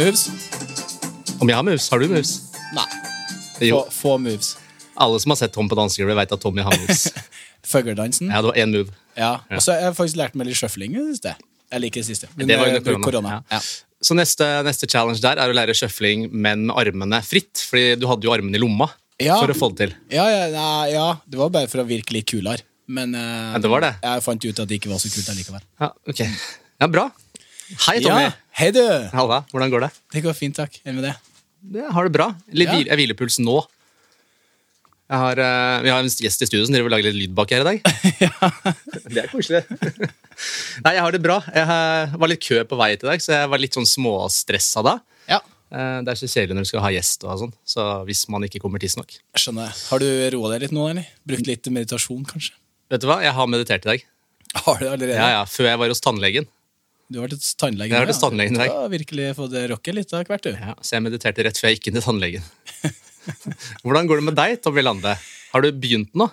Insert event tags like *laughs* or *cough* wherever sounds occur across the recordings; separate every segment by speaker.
Speaker 1: moves? Om jeg har moves? Har du moves?
Speaker 2: Nei. Få, få moves.
Speaker 1: Alle som har sett Tom på dansegulvet, vet at Tommy har moves. *laughs*
Speaker 2: Fugledansen.
Speaker 1: Ja, det var én move.
Speaker 2: Ja. Og så har jeg faktisk lært meg litt shuffling i det siste. Jeg liker det siste. Men
Speaker 1: Det var
Speaker 2: eh,
Speaker 1: under korona.
Speaker 2: korona. Ja.
Speaker 1: Så neste, neste challenge der er å lære shuffling, men med armene fritt. Fordi du hadde jo armene i lomma
Speaker 2: Ja.
Speaker 1: for å få det til.
Speaker 2: Ja, ja, ja, det var bare for å virke litt kulere. Men uh,
Speaker 1: Ja, det var det.
Speaker 2: jeg fant ut at det ikke var så kult allikevel.
Speaker 1: Ja, okay. Ja, bra. Hei, Tommy.
Speaker 2: Ja, hei du!
Speaker 1: Halla, hvordan går det?
Speaker 2: Det går fint, takk. Enn med det?
Speaker 1: Jeg har det bra. Litt
Speaker 2: Ja.
Speaker 1: hvilepuls nå. Har, uh, vi har en gjest i studio som driver og lager litt lyd bak her i dag. *laughs* Det er koselig. *laughs* Nei, jeg har det bra. Jeg uh, var litt kø på vei til i dag, så jeg var litt sånn småstressa da.
Speaker 2: Ja,
Speaker 1: Uh, Det er så kjedelig når du skal ha gjest, og sånn, så hvis man ikke kommer tidsnok.
Speaker 2: skjønner. Har du roa deg litt nå, eller? Brukt litt meditasjon, kanskje?
Speaker 1: Vet du hva, jeg har meditert i dag.
Speaker 2: Har du allerede?
Speaker 1: Ja, ja, Før jeg var hos tannlegen.
Speaker 2: Du har vært hos tannlegen?
Speaker 1: Jeg har vært hos
Speaker 2: ja.
Speaker 1: tannlegen i dag.
Speaker 2: Du har virkelig fått rocke litt av hvert, du.
Speaker 1: Ja, så jeg mediterte rett før jeg gikk inn i tannlegen. *laughs* Hvordan går det med deg, Tommy Lande? Har du begynt nå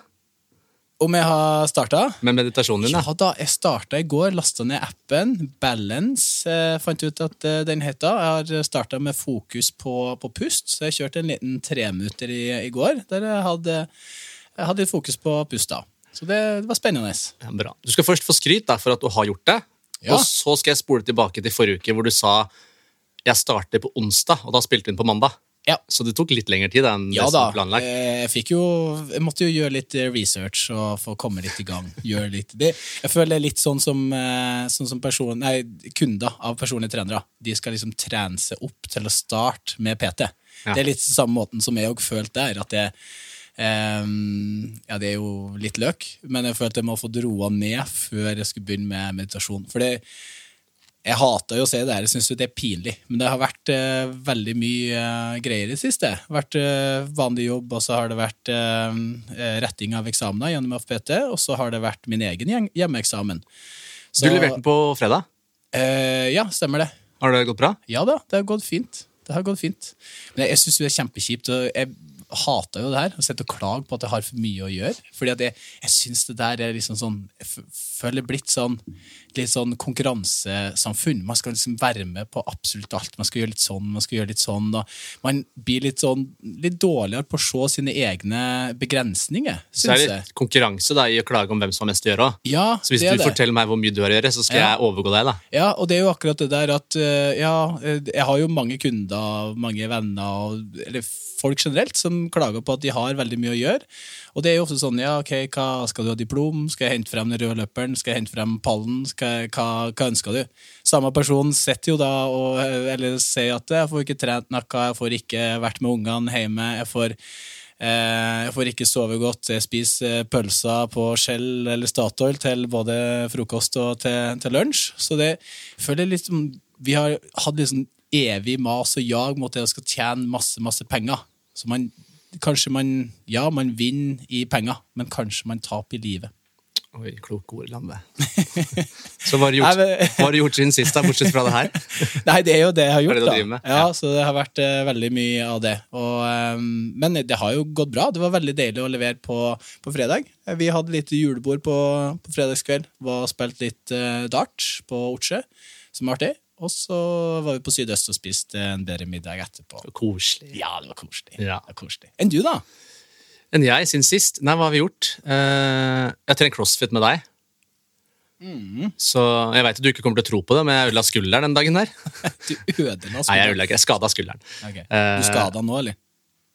Speaker 2: Om jeg har starta?
Speaker 1: med meditasjonen din?
Speaker 2: Ja da, jeg starta i går, lasta ned appen. Balance eh, fant ut at eh, den heter. Jeg har starta med fokus på, på pust, så jeg kjørte en liten treminutter i, i går der jeg hadde, jeg hadde fokus på pust. da. Så det, det var spennende.
Speaker 1: Ja, bra. Du skal først få skryt da, for at du har gjort det.
Speaker 2: Ja.
Speaker 1: Og så skal jeg spole tilbake til forrige uke, hvor du sa jeg starter på onsdag, og da spilte vi inn på mandag.
Speaker 2: Ja.
Speaker 1: Så det tok litt lengre tid enn
Speaker 2: Ja da,
Speaker 1: planlagt.
Speaker 2: eh, jeg jo Jeg måtte jo gjøre litt eh, research og få komme litt i gang. Litt det, Jeg føler det er litt sånn som, eh, sånn som person, nei, kunder av personlige trenere. De skal liksom trene seg opp til å starte med PT.
Speaker 1: Ja.
Speaker 2: Det er litt samme måten som jeg òg følte der. At det, ehm, ja, det er jo litt løk, men jeg følte jeg må få roa ned før jeg skulle begynne med meditasjon. For det, jeg hater jo å se det her, jeg syns det er pinlig. Men det har vært eh, veldig mye eh, greier i det siste. Vært eh, vanlig jobb, og så har det vært eh, retting av eksamener gjennom FPT, og så har det vært min egen hjemmeeksamen. hjemmeeksamen.
Speaker 1: Du leverte den på fredag.
Speaker 2: Eh, ja, stemmer det.
Speaker 1: Har det gått bra?
Speaker 2: Ja da, det har gått fint. Det har gått fint. Men jeg, jeg syns det er kjempekjipt. og Jeg hater jo det her. Og sitte og klage på at jeg har for mye å gjøre. Fordi at jeg, jeg syns det der er liksom sånn Jeg føler blitt sånn litt sånn konkurransesamfunn. Man skal liksom være med på absolutt alt. Man skal gjøre litt sånn, man skal gjøre litt sånn. Man blir litt sånn litt dårligere på å se sine egne begrensninger,
Speaker 1: Så er det konkurranse da, i å klage om hvem som har mest å gjøre. òg.
Speaker 2: Ja,
Speaker 1: Så hvis du forteller meg hvor mye du har å gjøre, så skal
Speaker 2: Ja.
Speaker 1: jeg overgå deg. da.
Speaker 2: Ja, og det er jo akkurat det der at eh, ja, eh, jeg har jo mange kunder, mange venner, eller folk generelt, som klager på at de har veldig mye å gjøre. Og det er jo ofte sånn, ja, ok, hva skal du ha diplom? Skal jeg hente frem den røde løperen? Skal jeg hente frem pallen? Jeg, hva, hva ønsker du? Samme person sitter jo da og eller sier at jeg får ikke trent noe, jeg får ikke vært med ungene hjemme, jeg får Eh, Jeg får ikke sove godt. Jeg spiser eh, pølser på Shell eller Statoil til både frokost og til, til lunsj. Så det føler litt som Vi har hatt sånn evig mas og jag mot det å skal tjene masse, masse penger. Så man Kanskje man Ja, man vinner i penger, men kanskje man taper i livet.
Speaker 1: Oi, kloke ord, Lande. *laughs* Så hva har du gjort,
Speaker 2: Nei, men-
Speaker 1: siden sist, da, bortsett fra det her? *laughs*
Speaker 2: Nei, det er jo det jeg har
Speaker 1: Det er
Speaker 2: gjort,
Speaker 1: det du
Speaker 2: da. Ja,
Speaker 1: Ja.
Speaker 2: Så det har vært uh, veldig mye av det. Og, um, men det har jo gått bra. Det var veldig deilig å levere på, på fredag. Vi hadde litt julebord på, på fredagskveld. Var spilt litt uh, dart på Ortsjø, som var artig. Og så var vi på Sydøst og spiste en bedre middag etterpå.
Speaker 1: Koselig.
Speaker 2: Ja, det var koselig.
Speaker 1: Ja.
Speaker 2: Det var koselig. Enn du, da?
Speaker 1: Enn jeg siden sist? Nei, hva har vi gjort? Uh, jeg har trent crossfit med deg.
Speaker 2: Mm.
Speaker 1: Så jeg veit du ikke kommer til å tro på det, men jeg ødela skulderen den dagen der. *laughs*
Speaker 2: Du ødela skulderen?
Speaker 1: Nei, jeg ødela ikke. Jeg skada skulderen.
Speaker 2: Ok.
Speaker 1: Eh,
Speaker 2: Du skada den nå, eller?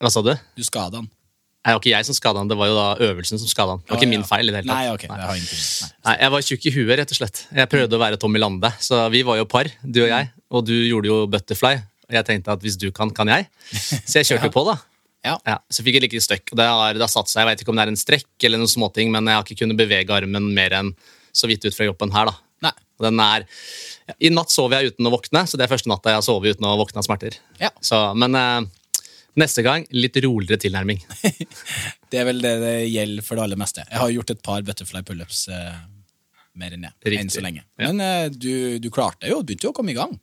Speaker 1: Hva sa du?
Speaker 2: Du skada han?
Speaker 1: Nei, det var ikke jeg som skada han, det var jo da øvelsen som skada han. Det var ikke min feil. i det hele tatt.
Speaker 2: Nei, ok. Det har ingenting Nei.
Speaker 1: Nei, Jeg var tjukk i huet, rett og slett. Jeg prøvde å være Tommy Lande. Så vi var jo par, du og jeg. Og du gjorde jo butterfly. Og jeg tenkte at hvis du kan, kan jeg. Så jeg kjørte jo *laughs* på, da.
Speaker 2: Ja.
Speaker 1: Ja, så fikk jeg like støkk. Det har, det har satt seg. Jeg vet ikke om det er en strekk eller noen småting, men jeg har ikke kunnet bevege armen mer enn så vidt ut fra jobben her. da.
Speaker 2: Nei.
Speaker 1: Og den er, I natt sov jeg uten å våkne, så det er første natta jeg har sovet uten å våkne av smerter.
Speaker 2: Ja.
Speaker 1: Så, men eh, neste gang litt roligere tilnærming. *laughs*
Speaker 2: Det er vel det det gjelder for det aller meste. Jeg har gjort et par butterfly pullups eh, mer enn
Speaker 1: jeg.
Speaker 2: Enn så lenge.
Speaker 1: Ja.
Speaker 2: Men eh, du, du klarte jo. Begynte jo å komme i gang.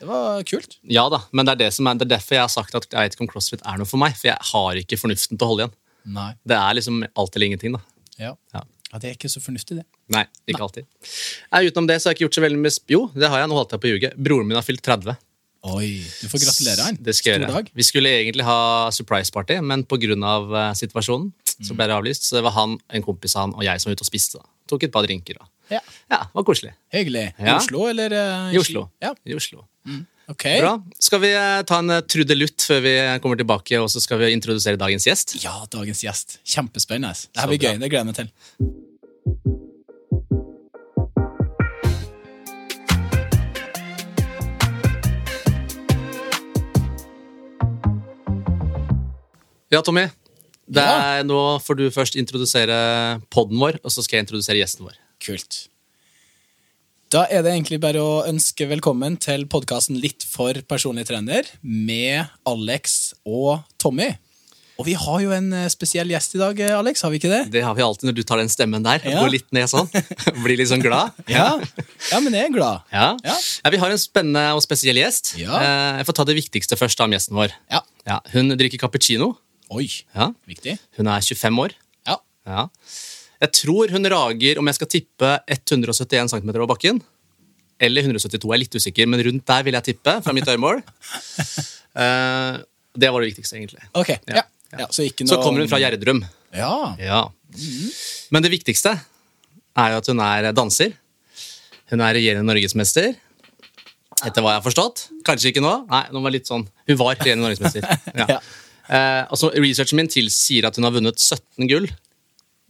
Speaker 2: Det var kult.
Speaker 1: Ja da, men det er, det, som er, det er derfor jeg har sagt at jeg vet ikke om crossfit er noe for meg. For jeg har ikke fornuften til å holde igjen.
Speaker 2: Nei.
Speaker 1: Det er liksom alt eller ingenting. da.
Speaker 2: Ja.
Speaker 1: Ja.
Speaker 2: ja, det er ikke så fornuftig, det.
Speaker 1: Nei, ikke alltid. Nei, utenom det så har jeg ikke gjort så veldig sp- Jo, det har jeg. Nå holdt jeg på å ljuge. Broren min har fylt 30.
Speaker 2: Oi, du får gratulere han.
Speaker 1: Det skal jeg gjøre. Vi skulle egentlig ha surprise party, men pga. Uh, situasjonen så ble det avlyst. Så det var han, en kompis han og jeg som var ute og spiste. da. Tok et par drinker. da.
Speaker 2: Ja.
Speaker 1: Ja, var koselig.
Speaker 2: Hyggelig. I
Speaker 1: Ja.
Speaker 2: Oslo, eller? eh,
Speaker 1: I Oslo.
Speaker 2: Ja,
Speaker 1: I Oslo.
Speaker 2: ok.
Speaker 1: Bra. Skal vi eh, ta en trudelutt før vi kommer tilbake, og så skal vi introdusere dagens gjest?
Speaker 2: Ja, dagens gjest. Kjempespennende. Det blir gøy. Det gleder jeg meg til.
Speaker 1: Ja, Tommy. Er, nå får du først introdusere podden vår, og så skal jeg introdusere gjesten vår.
Speaker 2: Kult. Da er det egentlig bare å ønske velkommen til podkasten Litt for personlig trener med Alex og Tommy. Og vi har jo en eh, spesiell gjest i dag, eh, Alex, har vi ikke det?
Speaker 1: Det har vi alltid når du tar den stemmen der.
Speaker 2: Ja.
Speaker 1: Går litt ned sånn. *laughs* Blir litt sånn glad.
Speaker 2: Ja, ja men jeg er glad.
Speaker 1: Ja.
Speaker 2: Ja.
Speaker 1: Vi har en spennende og spesiell gjest. Eh, Jeg får ta det viktigste først om gjesten vår.
Speaker 2: Ja.
Speaker 1: Ja, hun drikker cappuccino.
Speaker 2: Oi,
Speaker 1: Ja.
Speaker 2: viktig.
Speaker 1: Hun er 25 år.
Speaker 2: Ja.
Speaker 1: Ja. Jeg tror hun rager, om jeg skal tippe, 171 cm over bakken. Eller 172, jeg er litt usikker, men rundt der vil jeg tippe. fra mitt øyemål. uh, *laughs* det var det viktigste, egentlig.
Speaker 2: Ok, ja.
Speaker 1: Ja.
Speaker 2: ja. så noe
Speaker 1: Så kommer hun fra Gjerdrum.
Speaker 2: Ja.
Speaker 1: Ja. Men det viktigste er jo at hun er danser. Hun er regjerende norgesmester. Etter hva jeg har forstått. Kanskje ikke nå. Nei, nå var litt sånn. Hun var regjerende norgesmester. *laughs* Ja. Eh, altså, researchen min tilsier at hun har vunnet 17 gull.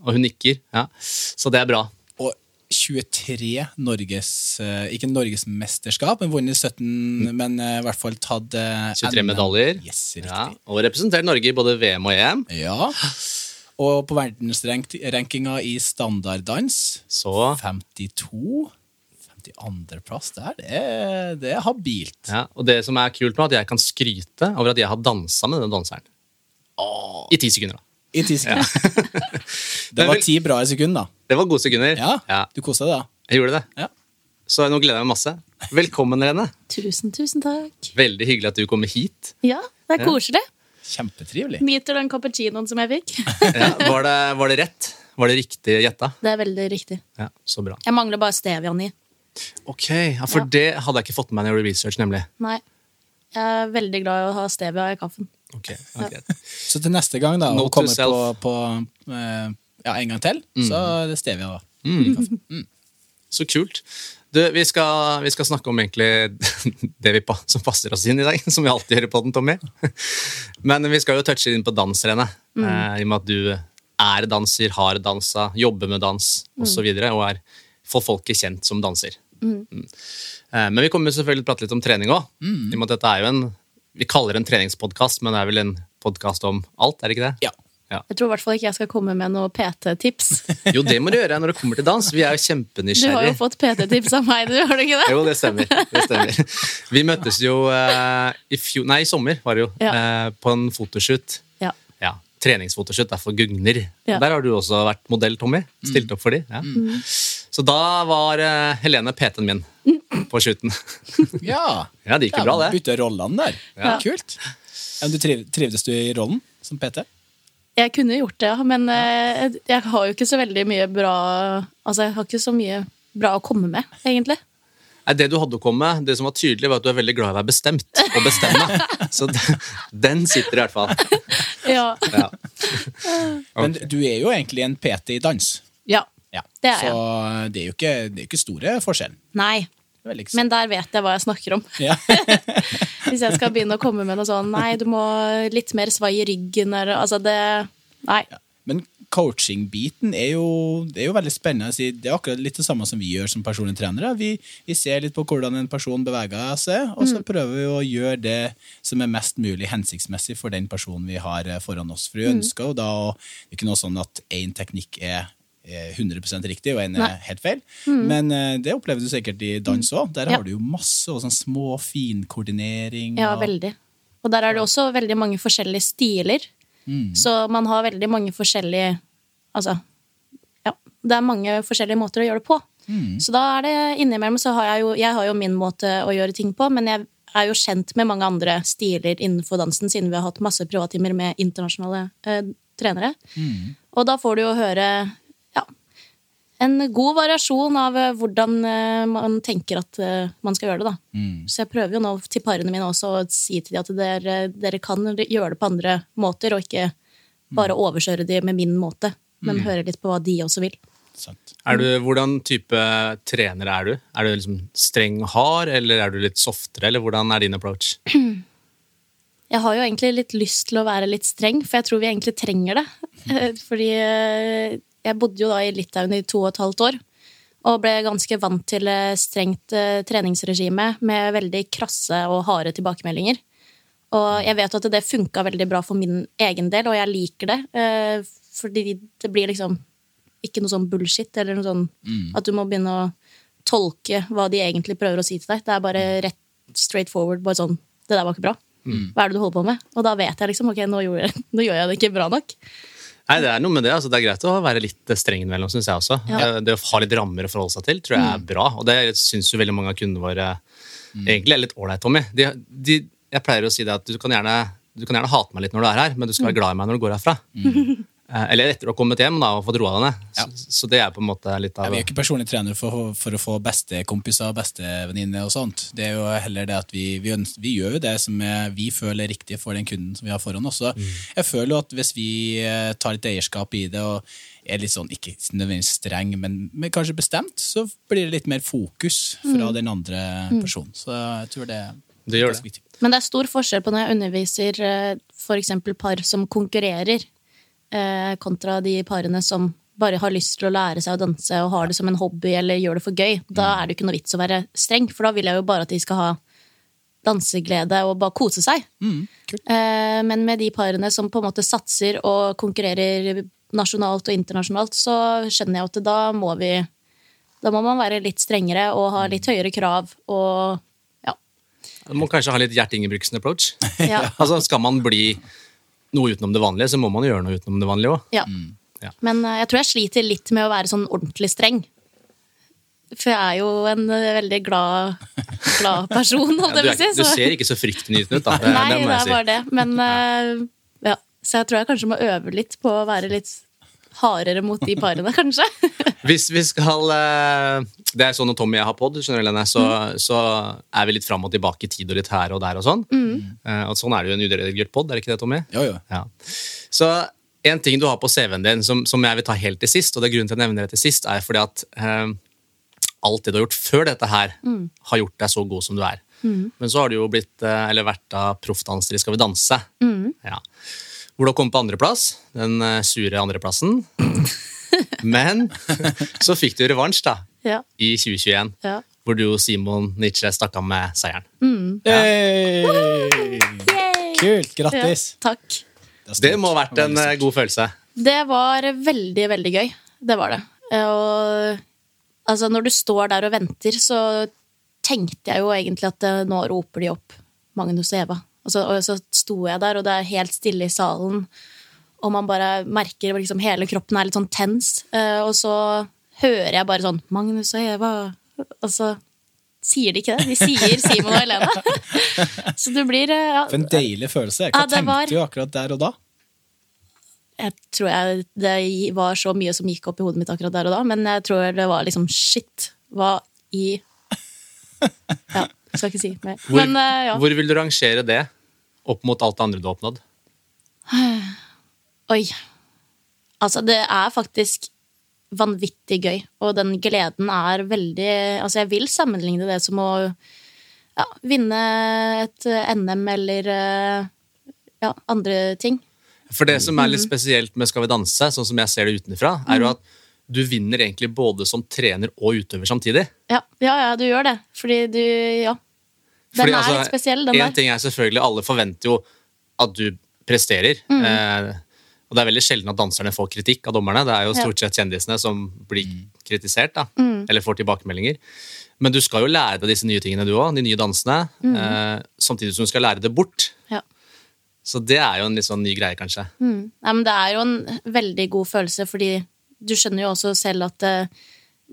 Speaker 1: Og hun nikker. Ja. Så det er bra.
Speaker 2: Og 23 Norges eh, Ikke norgesmesterskap, men vunnet 17, men eh, i hvert fall tatt eh,
Speaker 1: 23
Speaker 2: NM.
Speaker 1: medaljer.
Speaker 2: Yes.
Speaker 1: Ja. Og representert Norge i både VM og EM.
Speaker 2: Ja. Og på verdensrankinga i standarddans
Speaker 1: Så
Speaker 2: 52 52.-plass der, det er, det er habilt.
Speaker 1: ja. Og det som er kult nå, at jeg kan skryte over at jeg har dansa med denne danseren. I ti sekunder. da.
Speaker 2: I ti sekunder. *laughs* det var ti bra sekunder, da.
Speaker 1: Det var gode sekunder.
Speaker 2: Ja, Du kosa deg da?
Speaker 1: Jeg gjorde det.
Speaker 2: Ja.
Speaker 1: Så nå gleder jeg meg masse. Velkommen, Rene.
Speaker 3: Tusen, tusen takk.
Speaker 1: Veldig hyggelig at du kommer hit.
Speaker 3: Ja, det er koselig.
Speaker 2: Kjempetrivelig.
Speaker 3: Nyter den cappuccinoen som jeg fikk. *laughs*
Speaker 1: Ja, var, det, var det rett? Var det riktig gjetta?
Speaker 3: Det er veldig riktig.
Speaker 1: Ja, så bra.
Speaker 3: Jeg mangler bare stevian i.
Speaker 1: Ok, ja, For
Speaker 3: Ja.
Speaker 1: det hadde jeg ikke fått med meg når jeg gjorde research, nemlig.
Speaker 3: Nei. Jeg er veldig glad i å ha stevia i kaffen.
Speaker 1: Ok, ja, greit.
Speaker 2: Så til neste gang, da,
Speaker 1: Note
Speaker 2: å komme
Speaker 1: to
Speaker 2: på,
Speaker 1: self.
Speaker 2: på eh, ja, en gang til, så er det stevia. da.
Speaker 1: Mm. Så kult. Du, vi skal, vi skal snakke om egentlig *laughs* det vi, pa- som passer oss inn i dag, *laughs* som vi alltid gjør på den, Tommy. *laughs* Men vi skal jo touche inn på dans, Rene. Eh, I og med at du er danser, har dansa, jobber med dans osv. Og, og er for folket kjent som danser. Mm. Mm. Men vi kommer selvfølgelig til å prate litt om trening òg. I og med at dette er jo en Vi kaller det en treningspodkast, men det er vel en podkast om alt, er det ikke det?
Speaker 2: Ja.
Speaker 3: Jeg tror i hvert fall ikke jeg skal komme med noe PT-tips. *laughs*
Speaker 1: Jo, det må du gjøre når det kommer til dans. Vi er jo
Speaker 3: Du har jo fått PT-tips av meg, du, har du ikke det?
Speaker 1: Jo, det stemmer. det stemmer. Vi møttes jo uh, i fjor, nei, i sommer var det jo,
Speaker 3: Ja.
Speaker 1: Uh, på en fotoshoot.
Speaker 3: Ja.
Speaker 1: Ja, treningsfotoshoot, derfor Gugner.
Speaker 3: Ja.
Speaker 1: Der har du også vært modell, Tommy. Stilt opp for de. Ja. Så da var eh, Helene PT-en min på slutten. *laughs*
Speaker 2: Ja,
Speaker 1: Ja, det gikk jo bra, det.
Speaker 2: Bytte rollene der.
Speaker 1: Ja.
Speaker 2: Kult. Ja, men du triv, trivdes du i rollen som PT?
Speaker 3: Jeg kunne gjort det, ja, men eh, jeg har jo ikke så veldig mye bra Altså, jeg har ikke så mye bra å komme med, egentlig.
Speaker 1: Nei, det du hadde å komme med, det som var tydelig, var at du er veldig glad i å være bestemt og bestemme. *laughs* Så den, sitter i hvert fall.
Speaker 3: Ja.
Speaker 1: Ja.
Speaker 2: Men du er jo egentlig en PT i dans.
Speaker 3: Ja.
Speaker 2: Ja.
Speaker 3: Det er
Speaker 2: Så det er jo ikke, det er jo ikke store forskjell.
Speaker 3: Nei. Men der vet jeg hva jeg snakker om.
Speaker 2: ja. *laughs*
Speaker 3: Hvis jeg skal begynne å komme med noe sånn Nei, du må litt mer svai i ryggen eller Altså, det Nei.
Speaker 2: Men coaching-biten er, er jo veldig spennende. Det er akkurat litt det samme som vi gjør som personlige trenere. Vi, vi ser litt på hvordan en person beveger seg, og så prøver vi å gjøre det som er mest mulig hensiktsmessig for den personen vi har eh, foran oss. For vi ønsker jo da å Det er ikke noe sånn at én teknikk er 100% riktig, og en er helt feil. Men eh, det opplever du sikkert i dans òg. Der
Speaker 3: Ja.
Speaker 2: har du jo masse og sånn små finkoordinering.
Speaker 3: Ja,
Speaker 2: og-
Speaker 3: veldig. Og der er det også veldig mange forskjellige stiler. Så man har veldig mange forskjellige Altså, ja. Det er mange forskjellige måter å gjøre det på. Så da er det innimellom så har jeg jo Jeg har jo min måte å gjøre ting på, men jeg er jo kjent med mange andre stiler innenfor dansen, siden vi har hatt masse privattimer med internasjonale eh, trenere. Og da får du jo høre en god variasjon av eh, hvordan eh, man tenker at eh, man skal gjøre det. da.
Speaker 2: Mm.
Speaker 3: Så jeg prøver jo nå til parene mine også å si til dem at dere, dere kan gjøre det på andre måter, og ikke bare overkjøre dem med min måte, men høre litt på hva de også vil.
Speaker 1: Er du, hvordan type trener er du? Er du liksom streng og hard, eller er du litt softere, eller hvordan er din approach? *clears throat*
Speaker 3: Jeg har jo egentlig litt lyst til å være litt streng, for jeg tror vi egentlig trenger det. *laughs* Fordi jeg bodde jo da i Litauen i to og et halvt år. Og ble ganske vant til eh, strengt eh, treningsregime med veldig krasse og harde tilbakemeldinger. Og jeg vet at det funka veldig bra for min egen del, og jeg liker det. eh, Fordi det blir liksom ikke noe sånn bullshit, eller noe sånn at du må begynne å tolke hva de egentlig prøver å si til deg. Det er bare rett straight forward. Bare sånn Det der var ikke bra. Hva er det du holder på med? Og da vet jeg liksom ok, nå, jeg, *laughs* nå gjør jeg det ikke bra nok.
Speaker 1: Nei, Det er noe med det. altså Det er greit å være litt streng innimellom, syns jeg også.
Speaker 3: Ja.
Speaker 1: Eh, Det å ha litt rammer å forholde seg til tror jeg er bra, og det syns jo veldig mange av kundene våre egentlig er litt ålreit, Tommy. De, de, jeg pleier å si det at du kan, gjerne, du kan gjerne hate meg litt når du er her, men du skal være glad i meg når du går herfra. Eh, Eller etter du har kommet hjem da, og fått roa deg ned.
Speaker 2: Ja.
Speaker 1: Så, så det er på en måte litt
Speaker 2: Ja,
Speaker 1: av
Speaker 2: vi er ikke personlig trener for, for å få bestekompiser og bestevenninner og sånt. Det er jo heller det at vi, vi, ønsker, vi gjør jo det som er, vi føler er riktig for den kunden som vi har foran oss. Så Jeg føler jo at hvis vi eh, tar litt eierskap i det og er litt sånn, ikke nødvendigvis streng, men, men kanskje bestemt, så blir det litt mer fokus fra den andre personen. Så jeg tror det,
Speaker 1: Det gjør det.
Speaker 2: viktig.
Speaker 3: Men det er stor forskjell på når jeg underviser f.eks. for eksempel par som konkurrerer, eh, kontra de parene som bare har lyst til å lære seg å danse og har det som en hobby eller gjør det for gøy. Da er det ikke noe vits å være streng, for da vil jeg jo bare at de skal ha danseglede og bare kose seg.
Speaker 2: Mm.
Speaker 3: Eh, Men med de parene som på en måte satser og konkurrerer nasjonalt og internasjonalt, så skjønner jeg at da må vi Da må man være litt strengere og ha litt høyere krav og ja.
Speaker 1: Du må kanskje ha litt Gjert Ingebrigtsen-approach.
Speaker 3: ja. *laughs*
Speaker 1: altså, skal man bli noe utenom det vanlige, så må man gjøre noe utenom det vanlige òg.
Speaker 3: Ja.
Speaker 1: Ja.
Speaker 3: Men eh, jeg tror jeg sliter litt med å være sånn ordentlig streng. For jeg er jo en eh, veldig glad, glad person, *laughs* holdt
Speaker 1: det
Speaker 3: jeg på å si.
Speaker 1: du ser ikke så fryktnytende ut, da. *laughs* Det,
Speaker 3: Nei,
Speaker 1: det
Speaker 3: det er
Speaker 1: si.
Speaker 3: bare det. Men uh, ja. Så jeg tror jeg kanskje må øve litt på å være litt hardere mot de parene, *laughs* kanskje.
Speaker 1: Hvis vi skal eh, Det er sånn når Tommy og jeg har pod, så,
Speaker 3: Mm.
Speaker 1: så er vi litt fram og tilbake i tid og litt her og der og sånn. Mm. og sånn er det jo en uredigert pod, er det ikke det, Tommy?
Speaker 2: Jo, jo.
Speaker 1: Ja. Så en ting du har på CV-en din som, som jeg vil ta helt til sist, og det er grunnen til at jeg nevner det til sist, er fordi at eh, alt det du har gjort før dette her, har gjort deg så god som du er. Men så har du jo blitt, eh, eller vært da proffdanser i Skal vi danse. Ja. Hvor du har kommet på andreplass, den eh, sure andreplassen. *laughs* Men så fikk du revansj da,
Speaker 3: Ja.
Speaker 1: i 2021,
Speaker 3: Ja.
Speaker 1: hvor du og Simon Nietzsche stakk av med seieren.
Speaker 2: Hey!
Speaker 3: Yay!
Speaker 2: Kult! Grattis!
Speaker 3: Ja, takk.
Speaker 2: er.
Speaker 1: Det må ha vært en eh, god følelse.
Speaker 3: Det var veldig, veldig gøy. Det var det. Og altså, når du står der og venter, så tenkte jeg jo egentlig at eh, nå roper de opp Magnus og Eva. Og så, og så sto jeg der, og det er helt stille i salen. Og man bare merker liksom hele kroppen er litt sånn tens. Eh, og så hører jeg bare sånn Magnus og Eva. Og så sier de ikke det. De sier Simon og Helene. *laughs* så du blir eh, ja,
Speaker 2: For en deilig følelse. Hva
Speaker 3: Ja, tenkte var-
Speaker 2: du akkurat der og da?
Speaker 3: jeg tror jeg det var så mye som gikk opp i hodet mitt akkurat der og da, men jeg tror det var liksom shit. Hva i *laughs* Ja, skal ikke si mer.
Speaker 1: Hvor,
Speaker 3: Men eh, ja.
Speaker 1: hvor vil du rangere det opp mot alt det andre du har oppnådd?
Speaker 3: Oi. Altså, det er faktisk vanvittig gøy, og den gleden er veldig Altså, jeg vil sammenligne det som å ja, vinne et NM eller eh, ja, andre ting.
Speaker 1: For det som er
Speaker 3: Mhm.
Speaker 1: litt spesielt med Skal vi danse, sånn som jeg ser det utenfra, er jo at du vinner egentlig både som trener og utøver samtidig.
Speaker 3: Ja, ja, ja du gjør det. Fordi du Ja. Den
Speaker 1: Fordi,
Speaker 3: er
Speaker 1: altså,
Speaker 3: litt spesiell, den
Speaker 1: en
Speaker 3: der.
Speaker 1: ting er selvfølgelig, Alle forventer jo at du presterer.
Speaker 3: Mm.
Speaker 1: Eh, og det er veldig sjelden at danserne får kritikk av dommerne. Det er jo stort sett kjendisene som blir kritisert, da.
Speaker 3: mm.
Speaker 1: Eller får tilbakemeldinger. Men du skal jo lære deg disse nye tingene, du òg. De nye dansene.
Speaker 3: Mm.
Speaker 1: Eh, samtidig som du skal lære det bort.
Speaker 3: Ja.
Speaker 1: Så det er jo en litt sånn ny greie, kanskje.
Speaker 3: Mm. Nei, men det er jo en veldig god følelse, fordi du skjønner jo også selv at eh,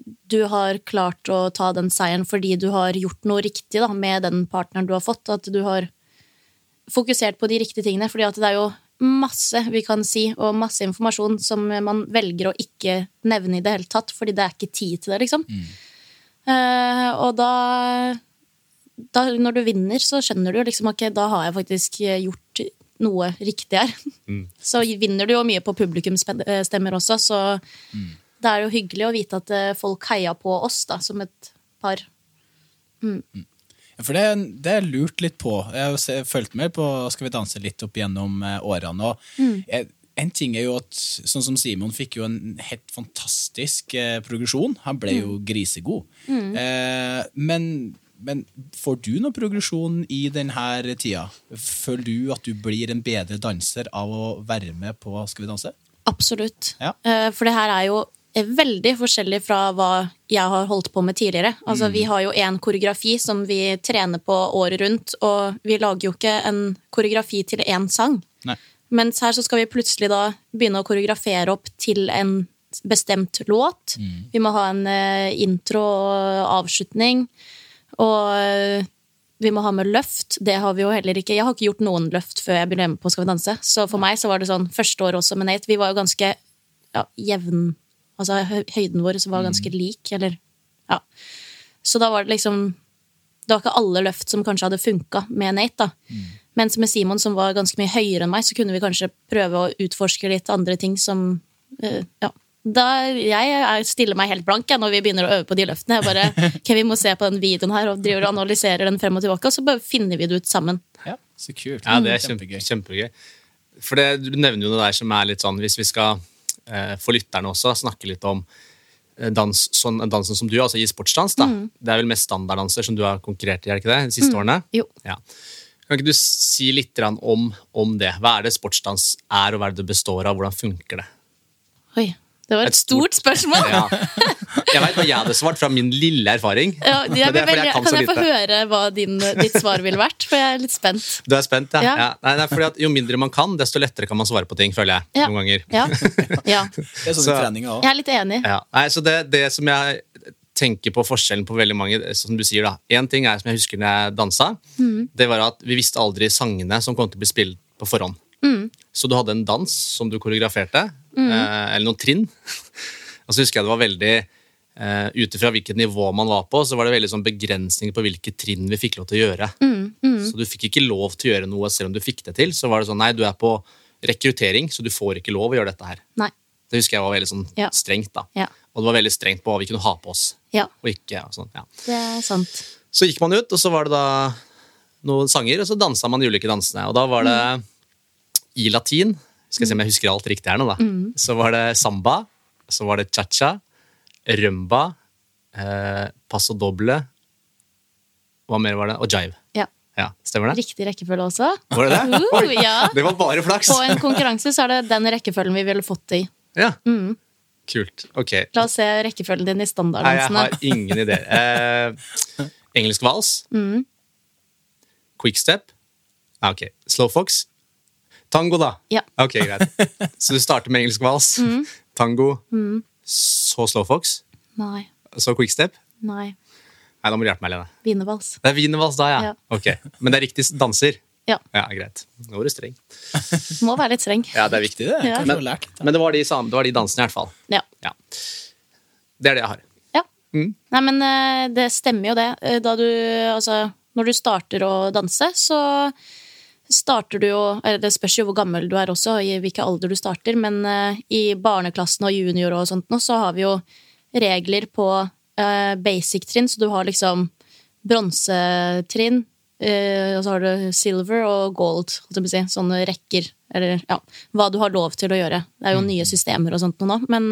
Speaker 3: du har klart å ta den seieren fordi du har gjort noe riktig da, med den partneren du har fått. At du har fokusert på de riktige tingene. fordi det er jo masse vi kan si, og masse informasjon som man velger å ikke nevne i det hele tatt, fordi det er ikke tid til det, liksom. Eh, og da, da Når du vinner, så skjønner du liksom ok, da har jeg faktisk gjort noe riktig her. *laughs* Så vinner du jo mye på publikumsstemmer også, så det er jo hyggelig å vite at eh, folk heia på oss da, som et par.
Speaker 2: Mm. For det, det er lurt litt på. Jeg har fulgt med på Skal vi danse litt opp gjennom eh, årene. Og mm. en ting er jo at sånn som Simon fikk jo en helt fantastisk eh, progresjon. Han ble jo grisegod. Eh, men, men får du noe progresjon i denne tida? Føler du at du blir en bedre danser av å være med på Skal vi danse?
Speaker 3: Absolutt.
Speaker 2: Ja.
Speaker 3: Eh, For det her er jo veldig forskjellig fra hva jeg har holdt på med tidligere. Altså, Vi har jo én koreografi som vi trener på året rundt, og vi lager jo ikke en koreografi til én sang.
Speaker 2: Nei.
Speaker 3: Mens her så skal vi plutselig da begynne å koreografere opp til en bestemt låt. Vi må ha en eh, intro og avslutning. Og eh, vi må ha med løft. Det har vi jo heller ikke. Jeg har ikke gjort noen løft før jeg ble med på Skal vi danse. Så for meg så var det sånn første år også med Nate. Vi var jo ganske ja, jevn Altså høyden vår var ganske lik, eller Ja. Så da var det liksom Det var ikke alle løft som kanskje hadde funka med Nate, da. Mens med Simon, som var ganske mye høyere enn meg, så kunne vi kanskje prøve å utforske litt andre ting som uh, Ja. Da, jeg er- stiller meg helt blank jeg, når vi begynner å øve på de løftene. Jeg bare, *laughs* ok, Vi må se på den videoen her og driver og analyserer den frem og tilbake, og så bare finner vi det ut sammen.
Speaker 2: Ja, så kult.
Speaker 1: Ja, det er
Speaker 2: Kjempegøy.
Speaker 1: kjempegøy. For det, du nevner jo noe der som er litt sånn Hvis vi skal for lytterne også snakke litt om eh, dans, sånn, dansen som du, altså i sportsdans. da. Det er vel mest standarddanser som du har konkurrert i, er det ikke det? De siste årene?
Speaker 3: Jo.
Speaker 1: Ja. Kan ikke du si litt om, om det? Hva er det sportsdans er, og hva er det det består av? Hvordan funker det?
Speaker 3: Oi, det var et,
Speaker 1: Et stort-
Speaker 3: stort spørsmål!
Speaker 1: Ja. Jeg veit hva jeg hadde svart fra min lille erfaring.
Speaker 3: Ja, jeg
Speaker 1: jeg, er jeg kan
Speaker 3: kan jeg få høre hva din, ditt svar ville vært? For jeg er litt spent.
Speaker 1: Du er spent, ja?
Speaker 3: Ja.
Speaker 1: ja. Nei, nei, fordi at Jo mindre man kan, desto lettere kan man svare på ting, føler jeg.
Speaker 3: Ja.
Speaker 1: noen ganger.
Speaker 3: Ja. ja.
Speaker 2: Det er sånn
Speaker 1: Så-
Speaker 2: òg.
Speaker 3: Jeg er litt enig.
Speaker 1: Ja. Nei, så det, det som jeg tenker på forskjellen på veldig mange Som du sier da, Én ting er som jeg husker når jeg dansa, det var at vi visste aldri sangene som kom til å bli spilt på forhånd. Så du hadde en dans som du koreograferte, eh, eller noen trinn. *laughs* og så husker jeg det var veldig uh, Ut ifra hvilket nivå man var på, så var det veldig sånn begrensninger på hvilke trinn vi fikk lov til å gjøre. Så du fikk ikke lov til å gjøre noe selv om du fikk det til. Så var det sånn, nei, du er på rekruttering, så du får ikke lov å gjøre dette her.
Speaker 3: Nei.
Speaker 1: Det husker jeg var veldig sånn
Speaker 3: Ja.
Speaker 1: strengt. da.
Speaker 3: Ja.
Speaker 1: Og det var veldig strengt på hva vi kunne ha på oss.
Speaker 3: Ja,
Speaker 1: og ikke. Og sånn, ja.
Speaker 3: det er sant.
Speaker 1: Så gikk man ut, og så var det da noen sanger, og så dansa man de ulike dansene. Og da var det i latin Skal jeg se om jeg husker alt riktig her nå, da. Så var det samba, så var det cha-cha, rumba, eh, paso doble Hva mer var det? Og jive.
Speaker 3: Ja.
Speaker 1: Ja, Stemmer det?
Speaker 3: Riktig rekkefølge også.
Speaker 1: Var det det?
Speaker 3: Uh, ja. *laughs*
Speaker 1: Det var bare flaks!
Speaker 3: På en konkurranse så er det den rekkefølgen vi ville fått det i.
Speaker 1: Ja. Kult. Ok.
Speaker 3: La oss se rekkefølgen din i
Speaker 1: Nei, jeg har ingen idé. *laughs* Eh, engelsk vals. Quickstep. Ah, ok. Slowfox. Tango, da.
Speaker 3: Ja.
Speaker 1: Ok, greit. *laughs* Så du starter med engelsk vals, tango, så slowfox,
Speaker 3: Nei.
Speaker 1: så quickstep.
Speaker 3: Nei.
Speaker 1: Nei, da må du hjelpe meg, Lene.
Speaker 3: Wienervals.
Speaker 1: Det er wienervals da, ja.
Speaker 3: Ja.
Speaker 1: Ok, Men det er riktig danser?
Speaker 3: Ja.
Speaker 1: Ja, greit. Nå var du streng. *laughs*
Speaker 3: Må være litt streng.
Speaker 1: Ja, det er viktig.
Speaker 2: Det
Speaker 3: Ja.
Speaker 1: Men,
Speaker 2: lært
Speaker 1: men det, var de, det var de dansene, i hvert fall.
Speaker 3: Ja.
Speaker 1: Ja. Det er det jeg har.
Speaker 3: Ja.
Speaker 1: Mm.
Speaker 3: Nei, men eh, det stemmer jo det. Eh, Da du, altså, når du starter å danse, så starter du jo Det spørs jo hvor gammel du er også, i hvilken alder du starter, men eh, i barneklassen og junior og sånt nå, så har vi jo regler på eh, basic-trinn, så du har liksom bronsetrinn, eh, og så har du silver og gold, si, sånne rekker, eller ja, hva du har lov til å gjøre. Det er jo nye systemer og sånt nå, men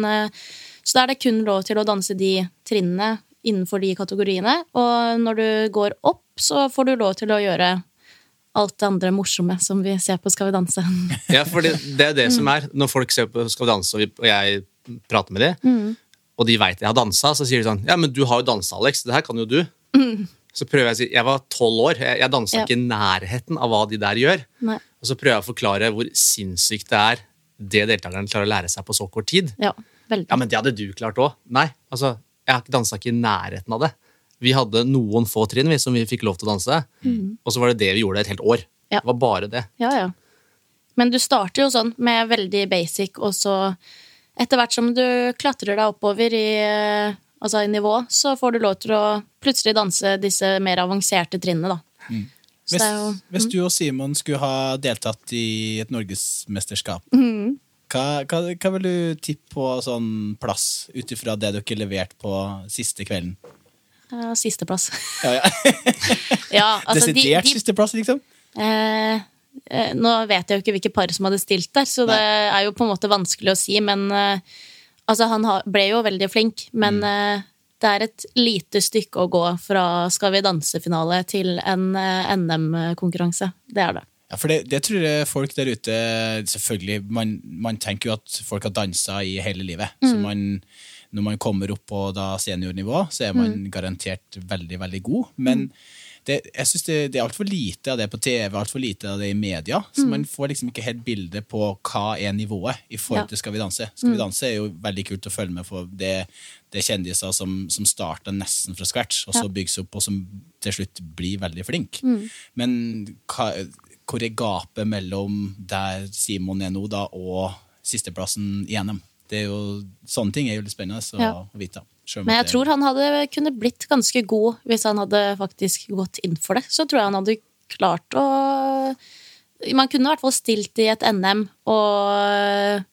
Speaker 3: så da er det kun lov til å danse de trinnene innenfor de kategoriene, og når du går opp, så får du lov til å gjøre alt det andre morsomme som vi ser på Skal vi danse. *laughs*
Speaker 1: Ja, for det, det er det som er Når folk ser på Skal vi danse, og, jeg prater med dem, og de veit jeg har dansa, så sier de sånn Ja, men du har jo dansa, Alex. Det her kan jo du. Så prøver jeg å si Jeg var tolv år. Jeg, jeg dansa
Speaker 3: Ja.
Speaker 1: ikke i nærheten av hva de der gjør.
Speaker 3: Nei.
Speaker 1: Og så prøver jeg å forklare hvor sinnssykt det er det deltakerne klarer å lære seg på så kort tid.
Speaker 3: Ja, veldig.
Speaker 1: Ja, men det hadde du klart òg. Nei, altså, jeg har ikke dansa ikke i nærheten av det. Vi hadde noen få trinn vi, som vi fikk lov til å danse, og så var det det vi gjorde et helt år.
Speaker 3: Ja.
Speaker 1: Det var bare det.
Speaker 3: Ja, ja. Men du starter jo sånn med veldig basic, og så etter hvert som du klatrer deg oppover i, eh, altså i nivå, så får du lov til å plutselig danse disse mer avanserte trinnene, da. Mm.
Speaker 2: Hvis,
Speaker 3: det er jo
Speaker 2: hvis du og Simon skulle ha deltatt i et norgesmesterskap,
Speaker 3: mm.
Speaker 2: hva, hva, hva vil du tippe på sånn plass ut ifra det dere leverte på siste kvelden?
Speaker 3: Ja, sisteplass.
Speaker 2: Ja, ja. *laughs*
Speaker 3: ja, altså
Speaker 2: Desidert
Speaker 3: de
Speaker 2: sisteplass, liksom?
Speaker 3: Eh, eh, nå vet jeg jo ikke hvilke par som hadde stilt der, så det er jo på en måte vanskelig å si. Men eh, altså, han ha, ble jo veldig flink. Men eh, det er et lite stykke å gå fra Skal vi danse-finale til en eh, NM-konkurranse. Det er det.
Speaker 2: Ja, for det, det tror jeg folk der ute Selvfølgelig, man, man tenker jo at folk har dansa i hele livet. Så man, når man kommer opp på da seniornivå, så er man garantert veldig, veldig god. Men det, jeg synes det, det er altfor lite av det på TV, altfor lite av det i media. Så man får liksom ikke helt bilde på hva er nivået i forhold til Skal vi danse. Skal vi danse er jo veldig kult å følge med på. Det, det er kjendiser som, som starter nesten fra scratch, og så bygges opp, og som til slutt blir veldig flink. Men hva, hvor er gapet mellom der Simon er nå, da, og sisteplassen i NM? Det er jo, sånne ting er jo litt spennende å
Speaker 3: Ja.
Speaker 2: vite.
Speaker 3: Men jeg tror han hadde kunne blitt ganske god hvis han hadde faktisk gått inn for det. Så tror jeg han hadde klart å Man kunne i hvert fall stilt i et NM og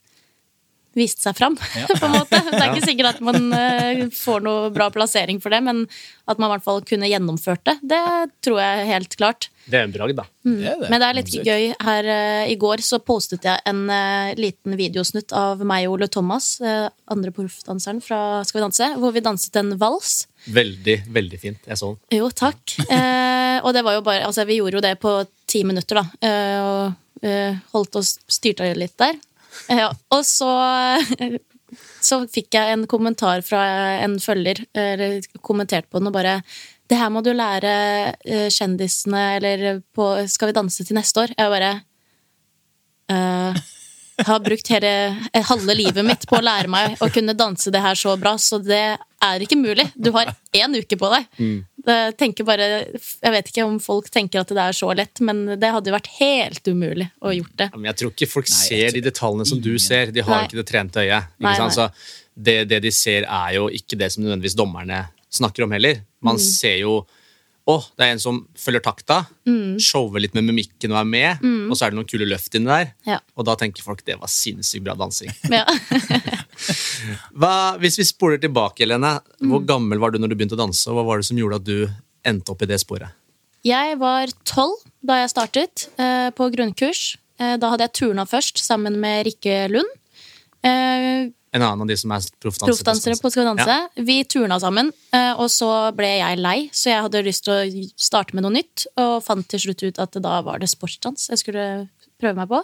Speaker 3: vist seg fram, *laughs*
Speaker 2: Ja.
Speaker 3: på en måte. Det er ikke sikkert at man eh, får noe bra plassering for det, men at man i hvert fall kunne gjennomført det, det tror jeg helt klart.
Speaker 1: Det er en bragd, da.
Speaker 2: Det er det.
Speaker 3: Men det er litt gøy. Her uh, i går så postet jeg en uh, liten videosnutt av meg og Ole Thomas, uh, andre proffdanseren fra Skal vi danse, hvor vi danset en vals.
Speaker 1: Veldig, veldig fint. Jeg så den.
Speaker 3: Jo, takk. Eh, og det var jo bare Altså, vi gjorde jo det på ti minutter, da. Eh, og eh, holdt oss styrte litt der. Eh, og så Så fikk jeg en kommentar fra en følger, eller kommentert på den, og bare Det her må du lære eh, kjendisene, eller på Skal vi danse til neste år? Jeg bare eh, har brukt hele eh, halve livet mitt på å lære meg å kunne danse det her så bra, så det er ikke mulig. Du har én uke på deg. Mm. bare, jeg vet ikke om folk tenker at det er så lett, men det hadde jo vært helt umulig å gjort det.
Speaker 1: Men jeg tror ikke folk
Speaker 2: Nei,
Speaker 1: ser de detaljene som du ser. De har
Speaker 3: Nei.
Speaker 1: ikke det trente øyet. Ikke
Speaker 3: Nei,
Speaker 1: sant?
Speaker 3: nei.
Speaker 1: Så det, det de ser, er jo ikke det som nødvendigvis dommerne snakker om heller. Man
Speaker 3: Mm.
Speaker 1: ser jo å, det er en som følger takta,
Speaker 3: Mm.
Speaker 1: shower litt med mimikken og er med, og så er det noen kule løft inni der.
Speaker 3: Ja.
Speaker 1: Og da tenker folk det var sinnssykt bra dansing. *laughs*
Speaker 3: Ja. *laughs*
Speaker 1: Hva, hvis vi spoler tilbake, Helene, hvor
Speaker 3: Mm.
Speaker 1: gammel var du når du begynte å danse, og hva var det som gjorde at du endte opp i det sporet?
Speaker 3: Jeg var tolv da jeg startet eh, på grunnkurs. Eh, da hadde jeg turna først sammen med Rikke Lund. Eh,
Speaker 1: En annen av de som er proffdansere?
Speaker 3: på Skal vi danse.
Speaker 1: Ja.
Speaker 3: Vi turna sammen, eh, og så ble jeg lei, så jeg hadde lyst til å starte med noe nytt. Og fant til slutt ut at da var det sportsdans jeg skulle prøve meg på.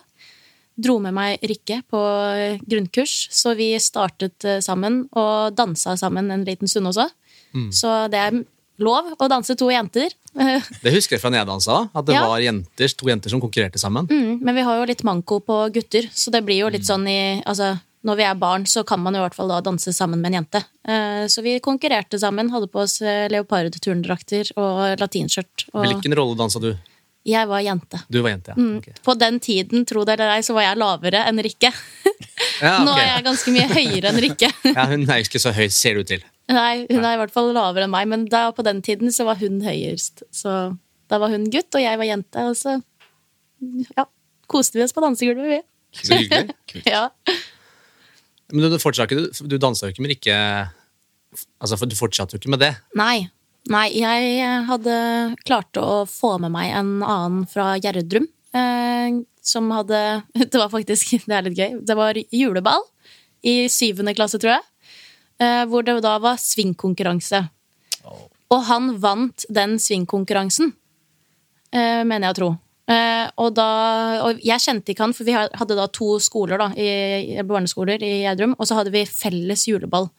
Speaker 3: Dro med meg Rikke på eh, grunnkurs, så vi startet eh, sammen og dansa sammen en liten stund også.
Speaker 1: Mm.
Speaker 3: Så det er lov å danse to jenter. *laughs*
Speaker 1: Det husker jeg fra når jeg dansa, at det
Speaker 3: Ja.
Speaker 1: var jenter, to jenter som konkurrerte sammen.
Speaker 3: Mm, men vi har jo litt manko på gutter, så det blir jo litt sånn i altså, Når vi er barn, så kan man i hvert fall da danse sammen med en jente. Eh, Så vi konkurrerte sammen, hadde på oss leopardturndrakter leopard-turndrakter og latinskjørt. Og
Speaker 1: Hvilken rolle dansa du?
Speaker 3: jeg var jente.
Speaker 1: Du var jente, ja.
Speaker 3: Mm. På den tiden, tro det eller ei, så var jeg lavere enn Rikke. *laughs*
Speaker 1: ja
Speaker 3: Nå er jeg ganske mye høyere enn Rikke. *laughs*
Speaker 1: ja, hun er ikke så høy, ser det ut til.
Speaker 3: Nei, hun er i hvert fall lavere enn meg, men da, på den tiden så var hun høyest. Så da var hun gutt, og jeg var jente, og så ja, koste vi oss på dansegulvet, vi.
Speaker 1: Så hyggelig. *laughs*
Speaker 3: Ja.
Speaker 1: Men du, du, ikke, du, du dansa jo ikke med ikke altså, Du fortsatte jo ikke med det.
Speaker 3: Nei. Nei, jeg hadde klart å få med meg en annen fra Gjerdrum. Eh, som hadde *laughs* Det var faktisk Det er litt gøy. Det var juleball i syvende klasse, tror jeg. Eh, hvor det da var svingkonkurranse. Og han vant den svingkonkurransen, eh, mener jeg å tro. Eh, og, da, og jeg kjente ikke han, for vi hadde da to skoler da, i, i barneskoler i Gjerdrum, og så hadde vi felles juleball.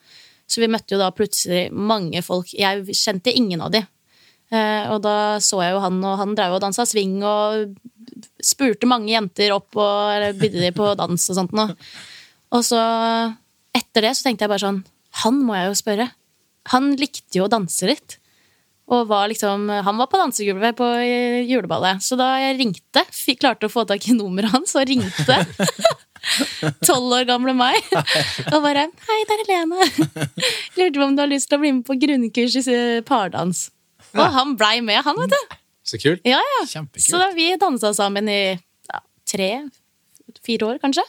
Speaker 3: Så vi møtte jo da plutselig mange folk. Jeg kjente ingen av de. Eh, og da så jeg jo han, og han drev og dansa swing og spurte mange jenter opp og bydde de på dans og sånt noe. Og så etter det så tenkte jeg bare sånn Han må jeg jo spørre. Han likte jo å danse litt. Og var liksom, han var på dansegulvet på eh, juleballet. Så da jeg ringte, fikk, klarte å få tak i nummeret hans, og ringte *laughs* Tolv år gamle meg. Og bare 'Hei, det er Helene. Lurte på om du har lyst til å bli med på grunnkurs i eh, pardans.' Og han blei med, han, vet du.
Speaker 1: Så kult.
Speaker 3: Ja, ja.
Speaker 2: Kjempekult.
Speaker 3: Så da vi dansa sammen i ja, tre-fire år, kanskje.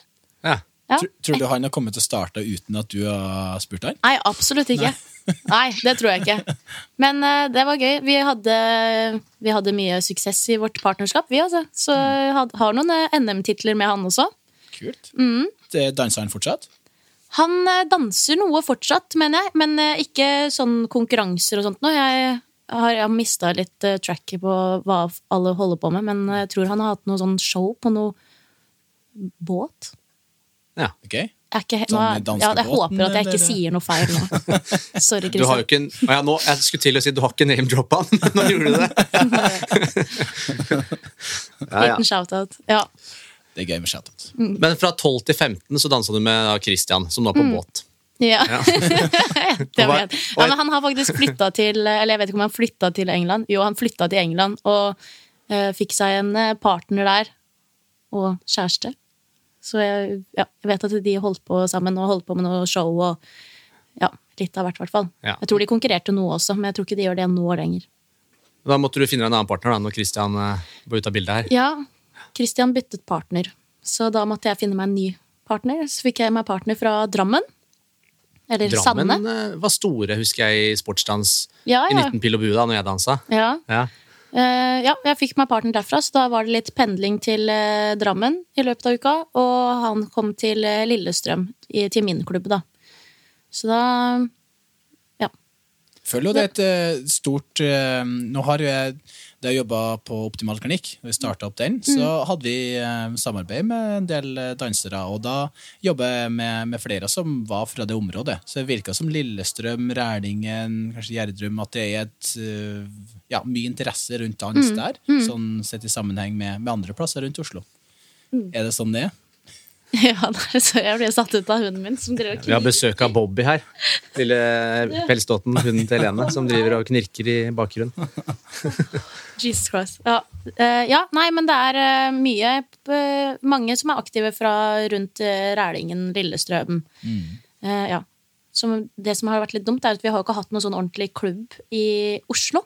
Speaker 1: Ja.
Speaker 3: Ja.
Speaker 2: Tror, tror du han har kommet til å starte uten at du har spurt han?
Speaker 3: Nei, absolutt ikke. Nei, *laughs* det tror jeg ikke. Men uh, det var gøy. Vi hadde, vi hadde mye suksess i vårt partnerskap, vi altså. Så had- har noen eh, NM-titler med han også.
Speaker 2: Kult.
Speaker 3: Mm.
Speaker 2: Det Danser han fortsatt?
Speaker 3: Han eh, danser noe fortsatt, mener jeg, men ikke sånn konkurranser og sånt noe. Jeg har, jeg har mista litt tracket på hva alle holder på med, men jeg tror han har hatt noe sånn show på noe båt.
Speaker 1: Ja.
Speaker 2: Okay.
Speaker 3: Jeg, ikke,
Speaker 2: Sånn
Speaker 3: nå, er- ja, jeg håper at jeg ikke sier noe feil nå. *laughs* Sorry,
Speaker 1: Du har jo ikke en, ja, nå, Jeg skulle til å si du har ikke name-droppa han. *laughs* Nå gjorde du det. *laughs* Ja, ja.
Speaker 3: Liten shout-out. Ja.
Speaker 2: Det er gøy med shout-out. Mm.
Speaker 1: Men fra 12 til 15 så dansa du med Christian, som nå er på båt.
Speaker 3: Ja.
Speaker 1: Ja.
Speaker 3: det vet. Ja, men han har faktisk flytta til Eller jeg vet ikke om han flytta til England. Jo, han flytta til England og uh, fikk seg en eh, partner der. Og kjæreste. Så jeg, ja, jeg vet at de holdt på sammen og holdt på med noe show og ja, litt av hvert, i hvert fall.
Speaker 1: Ja.
Speaker 3: Jeg tror de konkurrerte noe også, men jeg tror ikke de gjør det nå lenger.
Speaker 1: Da måtte du finne deg en annen partner da, når Christian eh, var ute av bildet her.
Speaker 3: Ja, Christian byttet partner, så da måtte jeg finne meg en ny partner. Så fikk jeg meg partner fra Drammen. Eller
Speaker 1: Drammen
Speaker 3: Sanne.
Speaker 1: eh, var store, husker jeg, i sportsdans
Speaker 3: Ja,
Speaker 1: i 19 pil og bue da når jeg dansa.
Speaker 3: ja.
Speaker 1: Ja.
Speaker 3: Eh, ja, jeg fikk meg partner derfra, så da var det litt pendling til eh, Drammen i løpet av uka. Og han kom til eh, Lillestrøm, i, til min klubb, da. Så da Ja.
Speaker 2: Føler jo det et stort Nå har jeg da jeg jobba på Optimal klinikk, da vi starta opp den, så hadde vi samarbeid med en del dansere. Og da jobba jeg med, med flere som var fra det området. Så det virka som Lillestrøm, Rælingen, kanskje Gjerdrum, at det er et ja, mye interesse rundt dans der. Sånn sett i sammenheng med, med andre plasser rundt Oslo. Er det sånn det er? *laughs*
Speaker 3: ja så jeg ble satt ut av hunden min, som driver og
Speaker 1: Vi har besøk av Bobby her. Lille pelsdotten, hunden til Helene, som driver og knirker i bakgrunnen. *laughs*
Speaker 3: Jesus Christ. Ja. Eh, ja, nei, men det er eh, mye eh, Mange som er aktive fra rundt Rælingen, Lillestrøm. Mm. ja. Som, det som har vært litt dumt, er at vi har ikke hatt noen sånn ordentlig klubb i Oslo.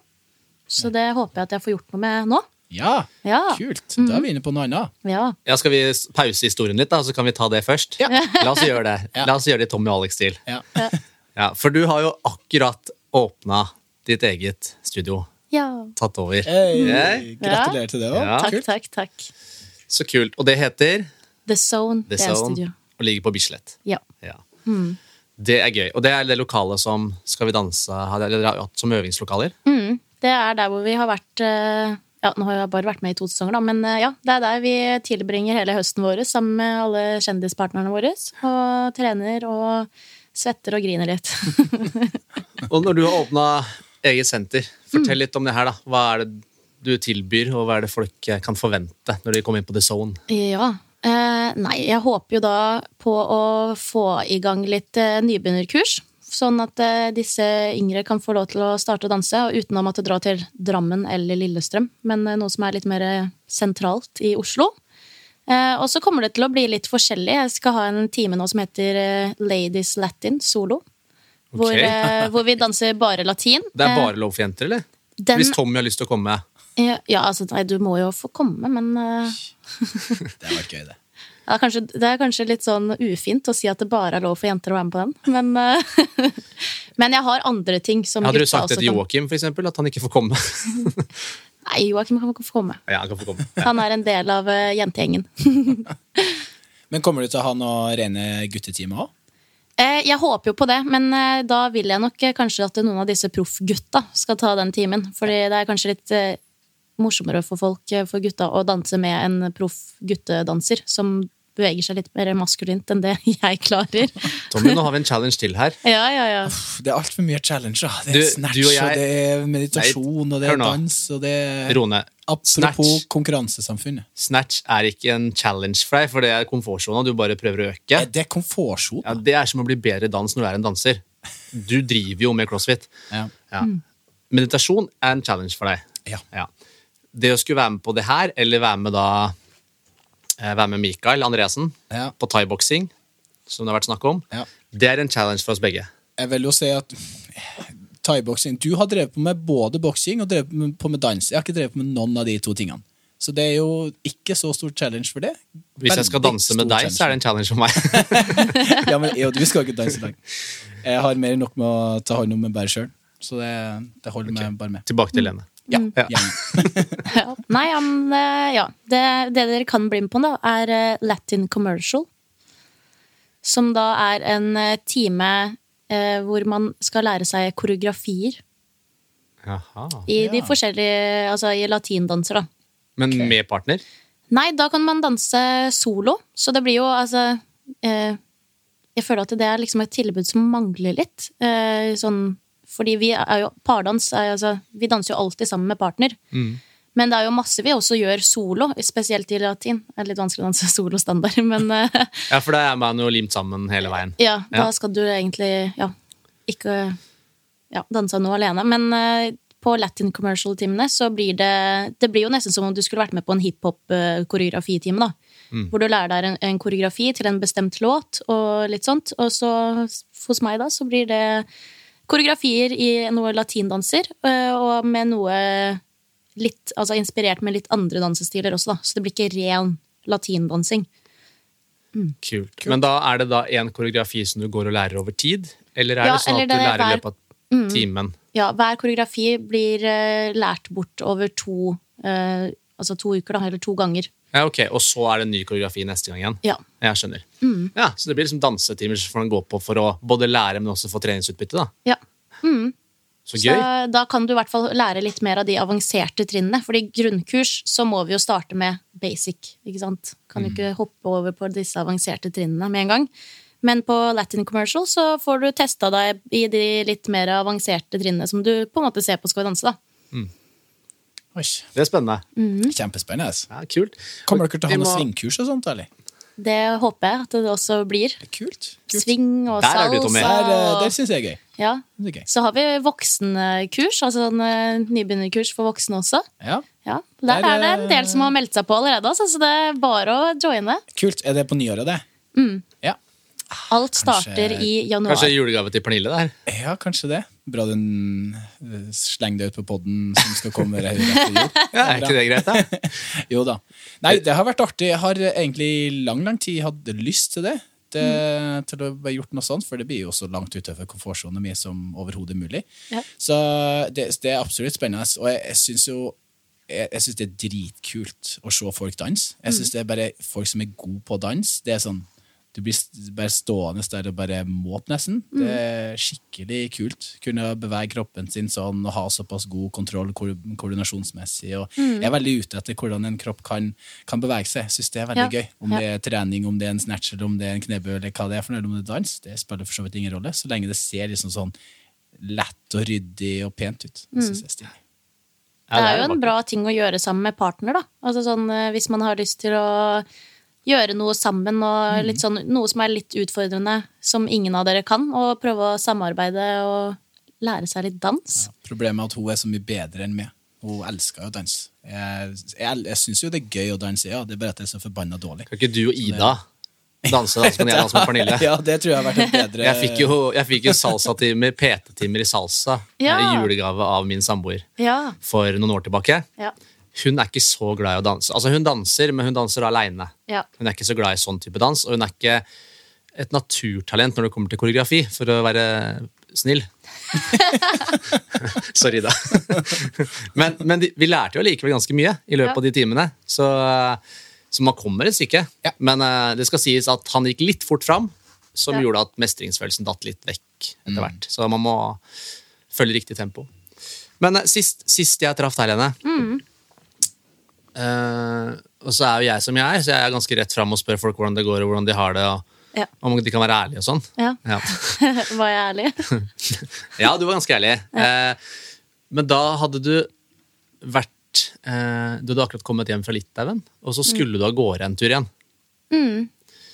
Speaker 3: Så det håper jeg at jeg får gjort noe med nå.
Speaker 2: Ja,
Speaker 3: Ja.
Speaker 2: kult. Da er vi inne på noe annet.
Speaker 3: Ja.
Speaker 1: Ja, Skal vi pause historien litt, da, så kan vi ta det først?
Speaker 2: Ja.
Speaker 1: La oss gjøre det
Speaker 2: Ja.
Speaker 1: La oss gjøre det i Tommy og Alex-stil.
Speaker 2: Ja. *laughs*
Speaker 1: Ja, for du har jo akkurat åpna ditt eget studio.
Speaker 3: ja.
Speaker 1: Tatt over.
Speaker 2: Hey,
Speaker 1: Hey.
Speaker 2: gratulerer til det òg.
Speaker 1: Ja.
Speaker 3: Takk, takk, takk.
Speaker 1: Så kult. Og det heter
Speaker 3: The Zone.
Speaker 1: The Zone
Speaker 3: studio.
Speaker 1: og ligger på Bislett.
Speaker 3: Ja.
Speaker 1: Ja. Det er gøy. Og det er det lokalet som Skal vi danse har hatt som øvingslokaler.
Speaker 3: Mm, det er der hvor vi har vært eh, ja, Nå har jeg bare vært med i to sesonger, da, men eh, ja, det er der vi tilbringer hele høsten vår sammen med alle kjendispartnerne våre. Og trener og svetter og griner litt. *laughs*
Speaker 1: Og når du har åpna eget senter, fortell litt om det her. da. Hva er det du tilbyr, og hva er det folk eh, kan forvente når de kommer inn på The Zone?
Speaker 3: Ja. Eh, nei, jeg håper jo da på å få i gang litt eh, nybegynnerkurs. Sånn at eh, disse yngre kan få lov til å starte å danse og uten å måtte dra til Drammen eller Lillestrøm, men eh, noe som er litt mer eh, sentralt i Oslo. Og så kommer det til å bli litt forskjellig. Jeg skal ha en time nå som heter Ladies Latin solo. Hvor, eh, hvor vi danser bare latin. *laughs*
Speaker 1: Det er bare lov for jenter, eller?
Speaker 3: den,
Speaker 1: Hvis Tommy har lyst til å komme.
Speaker 3: ja, ja, altså, nei, du må jo få komme, men *laughs*
Speaker 2: Det hadde vært gøy, det.
Speaker 3: Det er, kanskje, det er kanskje litt sånn ufint å si at det bare er lov for jenter å være med på den, men, eh, *laughs* men jeg har andre ting som
Speaker 1: Hadde du sagt det til Joakim, for eksempel, at han ikke får komme? *laughs*
Speaker 3: Nei, Joakim kan få komme.
Speaker 1: Ja, han kan få komme. Ja.
Speaker 3: Han er en del av eh, jentegjengen. *laughs*
Speaker 2: Men kommer du til å ha noe rene guttetime òg?
Speaker 3: Eh, jeg håper jo på det, men eh, da vil jeg nok eh, kanskje at noen av disse proffgutta skal ta den timen. Fordi det er kanskje litt morsommere for folk, for gutta, å danse med en proff guttedanser som beveger seg litt mer maskulint enn det jeg klarer. *laughs*
Speaker 1: Tommy, nå har vi en challenge til her.
Speaker 3: Ja, ja, ja.
Speaker 2: Det er altfor mye challenger. Det
Speaker 1: Du-
Speaker 2: er snatch,
Speaker 1: du og
Speaker 2: og, det er meditasjon, og det er dans, og det er
Speaker 1: Rone,
Speaker 2: Apropos
Speaker 1: snatch.
Speaker 2: konkurransesamfunnet.
Speaker 1: Snatch er ikke en challenge for deg, for det er komfortsona du bare prøver å øke.
Speaker 2: Er det?
Speaker 1: Ja, det er som å bli bedre i dans når du er en danser. Du driver jo med crossfit.
Speaker 2: Ja.
Speaker 1: Ja. meditasjon er en challenge for deg.
Speaker 2: Ja.
Speaker 1: Det å skulle være med på det her, eller være med da Være med Mikael Andreassen
Speaker 2: Ja.
Speaker 1: på thaiboksing, som det har vært snakk om,
Speaker 2: Ja.
Speaker 1: det er en challenge for oss begge.
Speaker 2: Jeg vil jo si at thaiboksing Du har drevet på med både boksing og drevet på med dans. Jeg har ikke drevet på med noen av de to tingene. Så det er jo ikke så stor challenge for det.
Speaker 1: Hvis jeg skal danse med deg, så er det en challenge for meg. *laughs*
Speaker 2: ja, men jo, Vi skal ikke danse i dag. *laughs* Jeg har mer enn nok med å ta hånd om meg bare sjøl. Så det, det holder meg bare med.
Speaker 1: Tilbake til Lene.
Speaker 2: Ja,
Speaker 1: Ja. *laughs*
Speaker 3: Ja. Nei, ja, men, eh, ja. Det, det dere kan bli med på, da, er eh, Latin Commercial. Som da er en eh, time eh, hvor man skal lære seg koreografier
Speaker 1: Aha,
Speaker 3: i de
Speaker 2: Ja.
Speaker 3: forskjellige Altså i latindanser, da.
Speaker 1: Men
Speaker 2: okay.
Speaker 1: med partner?
Speaker 3: Nei, da kan man danse solo, så det blir jo altså eh, Jeg føler at det er liksom et tilbud som mangler litt. Eh, sånn, fordi vi er jo Pardans er, altså, Vi danser jo alltid sammen med partner.
Speaker 1: Mm.
Speaker 3: Men det er jo masse vi også gjør solo, spesielt i latin. Det er litt vanskelig å danse *laughs* solo standard, men eh, *laughs*
Speaker 1: Ja, for da er man jo limt sammen hele veien.
Speaker 3: ja, da
Speaker 1: Ja.
Speaker 3: skal du egentlig ja, ikke ja, danse noe alene. Men uh, på Latin commercial-timene så blir det Det blir jo nesten som om du skulle vært med på en hiphop-koreografitime, da. Hvor du lærer deg en, en koreografi til en bestemt låt og litt sånt. Og så hos meg, da, så blir det koreografier i noe latindanser, eh, og med noe litt Altså inspirert med litt andre dansestiler også, da. Så det blir ikke ren latindansing.
Speaker 1: Kult. Men da er det da en koreografi som du går og lærer over tid? Eller er
Speaker 3: Ja,
Speaker 1: det sånn at du
Speaker 3: det er
Speaker 1: lærer i løpet av timen?
Speaker 3: Ja, hver koreografi blir eh, lært bort over to eh, Altså to uker, da, eller to ganger.
Speaker 1: Ja, ok, Og så er det en ny koreografi neste gang igjen?
Speaker 3: Ja.
Speaker 1: Jeg skjønner.
Speaker 3: Mm.
Speaker 1: Ja, Så det blir liksom dansetimer som man går på for å både lære, men også få treningsutbytte? da.
Speaker 3: ja.
Speaker 1: Så
Speaker 3: Så
Speaker 1: gøy.
Speaker 3: da kan du i hvert fall lære litt mer av de avanserte trinnene. fordi grunnkurs så må vi jo starte med basic. ikke sant? Kan jo ikke hoppe over på disse avanserte trinnene med en gang. Men på Latin Commercial så får du testa deg i de litt mer avanserte trinnene som du på en måte ser på Skal vi danse. da.
Speaker 2: Oi,
Speaker 1: Det er spennende.
Speaker 2: Kjempespennende. altså.
Speaker 1: Ja, kult.
Speaker 2: Kommer dere til å ha noe
Speaker 1: må-
Speaker 2: svingkurs og sånt? eller?
Speaker 3: Det håper jeg at det også blir.
Speaker 2: Det er kult. kult.
Speaker 3: Sving og
Speaker 1: Der er du,
Speaker 2: Der, eh,
Speaker 3: og-
Speaker 2: der syns jeg er gøy.
Speaker 3: Ja.
Speaker 2: Det er gøy.
Speaker 3: Så har vi voksenkurs, altså sånn eh, nybegynnerkurs for voksne også.
Speaker 2: Ja,
Speaker 3: Ja, Der
Speaker 2: Der,
Speaker 3: er det en del som har meldt seg på allerede, altså, så det er bare å joine.
Speaker 2: Kult. Er det på nyåret, det? Ja.
Speaker 3: Alt
Speaker 2: Kanskje-
Speaker 3: starter i januar.
Speaker 1: Kanskje julegave til Pernille der?
Speaker 2: ja, kanskje det. Bra du slenger det ut på podden som skal komme rett etter jul. *laughs*
Speaker 1: Ja, er ikke det greit, da? *laughs*
Speaker 2: Jo da. Nei, det har vært artig. Jeg har egentlig i lang, lang tid hatt lyst til det. det Til å ha gjort noe sånt, for det blir jo så langt utover komfortsonen min som overhodet mulig.
Speaker 3: Ja.
Speaker 2: Så det, det er absolutt spennende. Og jeg, jeg syns jo jeg, jeg synes det er dritkult å se folk danse. Jeg synes det er bare folk som er gode på å dans. Det er sånn Du blir bare stående der og bare måp, nesten. Det er skikkelig kult. Kunne bevege kroppen sin sånn og ha såpass god kontroll ko koordinasjonsmessig. Og Jeg er veldig ute etter hvordan en kropp kan, kan bevege seg. Jeg synes det er veldig
Speaker 3: Ja.
Speaker 2: gøy. Om
Speaker 3: Ja.
Speaker 2: det er trening, om det er en snatch, eller om det er en knebøy, eller hva det er for noe, eller om det er dans. Det spiller for så vidt ingen rolle, så lenge det ser liksom sånn lett og ryddig og pent ut. Det synes jeg er stilig.
Speaker 1: Ja,
Speaker 3: det er jo en bra ting å gjøre sammen med partner, da. Altså sånn, eh, hvis man har lyst til å gjøre noe sammen, og litt sånn, noe som er litt utfordrende, som ingen av dere kan, og prøve å samarbeide og lære seg litt dans.
Speaker 2: Problemet er at hun er så mye bedre enn meg. Hun elsker jo å danse. Jeg, jeg, jeg syns jo det er gøy å danse, ja. Det er bare at jeg er så forbanna dårlig.
Speaker 1: Kan ikke du og Ida danse, da, så kan jeg danser med Pernille? *laughs*
Speaker 2: Ja, det tror jeg har vært en bedre
Speaker 1: Jeg fikk jo, jeg fikk jo salsatimer, PT-timer i salsa,
Speaker 3: Ja.
Speaker 1: i julegave av min samboer
Speaker 3: Ja.
Speaker 1: for noen år tilbake.
Speaker 3: Ja.
Speaker 1: Hun er ikke så glad i å danse. Altså Hun danser, men hun danser aleine.
Speaker 3: ja.
Speaker 1: Hun er ikke så glad i sånn type dans, og hun er ikke et naturtalent når det kommer til koreografi, for å være snill. *laughs* Sorry, da. *laughs* men men de, vi lærte jo likevel ganske mye i løpet
Speaker 3: Ja.
Speaker 1: av de timene, så, så man kommer et stykke.
Speaker 2: Ja.
Speaker 1: Men uh, det skal sies at han gikk litt fort fram, som
Speaker 3: Ja.
Speaker 1: gjorde at mestringsfølelsen datt litt vekk etter hvert. Så man må følge riktig tempo. Men uh, sist, sist jeg traff deg, Lene eh, Og så er jo jeg som jeg er, så jeg er ganske rett fram og spør folk hvordan det går, og hvordan de har det. og
Speaker 3: Ja.
Speaker 1: om de kan være ærlige og sånn.
Speaker 3: ja.
Speaker 1: Ja. *laughs*
Speaker 3: Var jeg ærlig? *laughs*
Speaker 1: ja, du var ganske ærlig. Eh, men da hadde du vært eh, Du hadde akkurat kommet hjem fra Litauen, og så skulle du av gårde en tur igjen.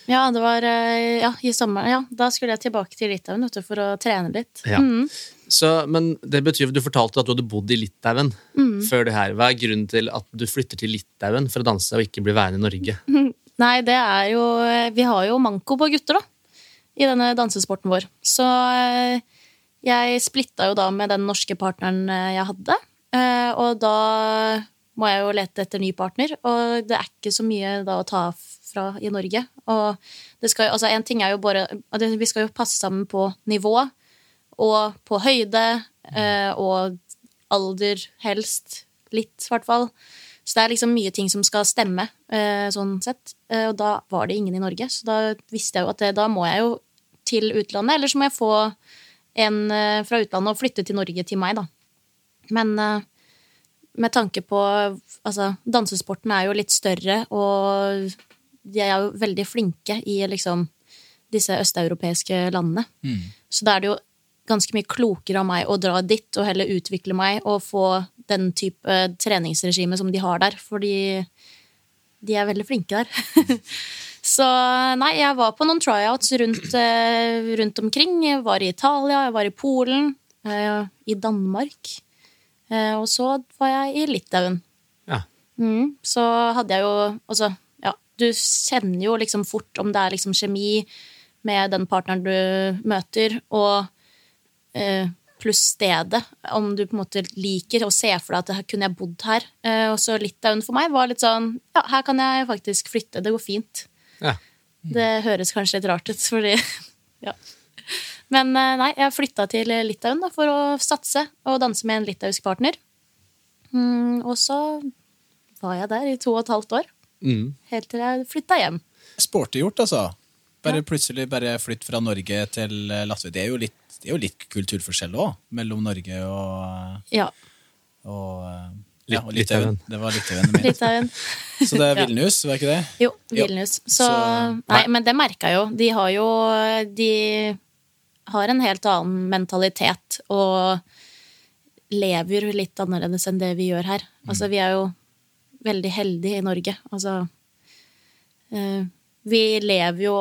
Speaker 3: Ja, det var ja, i sommer. Ja, da skulle jeg tilbake til Litauen for å trene litt.
Speaker 1: Ja. Så, men det betyr at Du fortalte at du hadde bodd i Litauen før det her. Hva er grunnen til at du flytter til Litauen for å danse og ikke bli værende i Norge? *laughs*
Speaker 3: Nei, det er jo Vi har jo manko på gutter, da. I denne dansesporten vår. Så eh, jeg splitta jo da med den norske partneren eh, jeg hadde. Eh, Og da må jeg jo lete etter ny partner, og det er ikke så mye da å ta fra i Norge. Og det skal, altså en ting er jo bare Vi skal jo passe sammen på nivå og på høyde eh, og alder, helst. Litt, i hvert fall. Så det er liksom mye ting som skal stemme, eh, sånn sett. Eh, og da var det ingen i Norge, så da visste jeg jo at det, da må jeg jo til utlandet. Eller så må jeg få en fra utlandet og flytte til Norge til meg, da. Men med tanke på Altså, dansesporten er jo litt større, og de er jo veldig flinke i liksom disse østeuropeiske landene. Så da er det jo ganske mye klokere av meg å dra dit og heller utvikle meg og få den type treningsregime som de har der, fordi de er veldig flinke der. *laughs* Så nei, jeg var på noen tryouts rundt, eh, rundt omkring. Jeg var i Italia, jeg var i Polen, eh, i Danmark. Eh, og så var jeg i Litauen.
Speaker 1: Ja.
Speaker 3: Mm, så hadde jeg jo Altså, ja, du kjenner jo liksom fort om det er liksom kjemi med den partneren du møter, og pluss stedet. Om du på en måte liker og ser for deg at her kunne jeg bodd her. Eh, og så Litauen for meg var litt sånn Ja, her kan jeg faktisk flytte. Det går fint.
Speaker 1: Ja.
Speaker 3: Det høres kanskje litt rart ut, fordi *laughs* Ja. Men eh, nei, jeg flytta til Litauen da, for å satse og danse med en litauisk partner. Mm, og så var jeg der i to og et halvt år.
Speaker 1: Mm.
Speaker 3: Helt til jeg flytta hjem.
Speaker 2: Sporty gjort, altså. Bare plutselig bare flytt fra Norge til eh, Latvia. Det er jo litt, det er jo litt kulturforskjell òg, mellom Norge og,
Speaker 3: Ja,
Speaker 2: og, eh, ja, og
Speaker 1: Litauen.
Speaker 2: Det var Litauen. *laughs*
Speaker 3: Litauen.
Speaker 2: Så det er *laughs* Vilnius, var ikke det?
Speaker 3: Jo, Vilnius. Så,
Speaker 2: Så-
Speaker 3: Nei, men det merka jeg jo. De har jo De har en helt annen mentalitet og lever litt annerledes enn det vi gjør her. Altså, vi er jo veldig heldige i Norge. Altså eh, Vi lever jo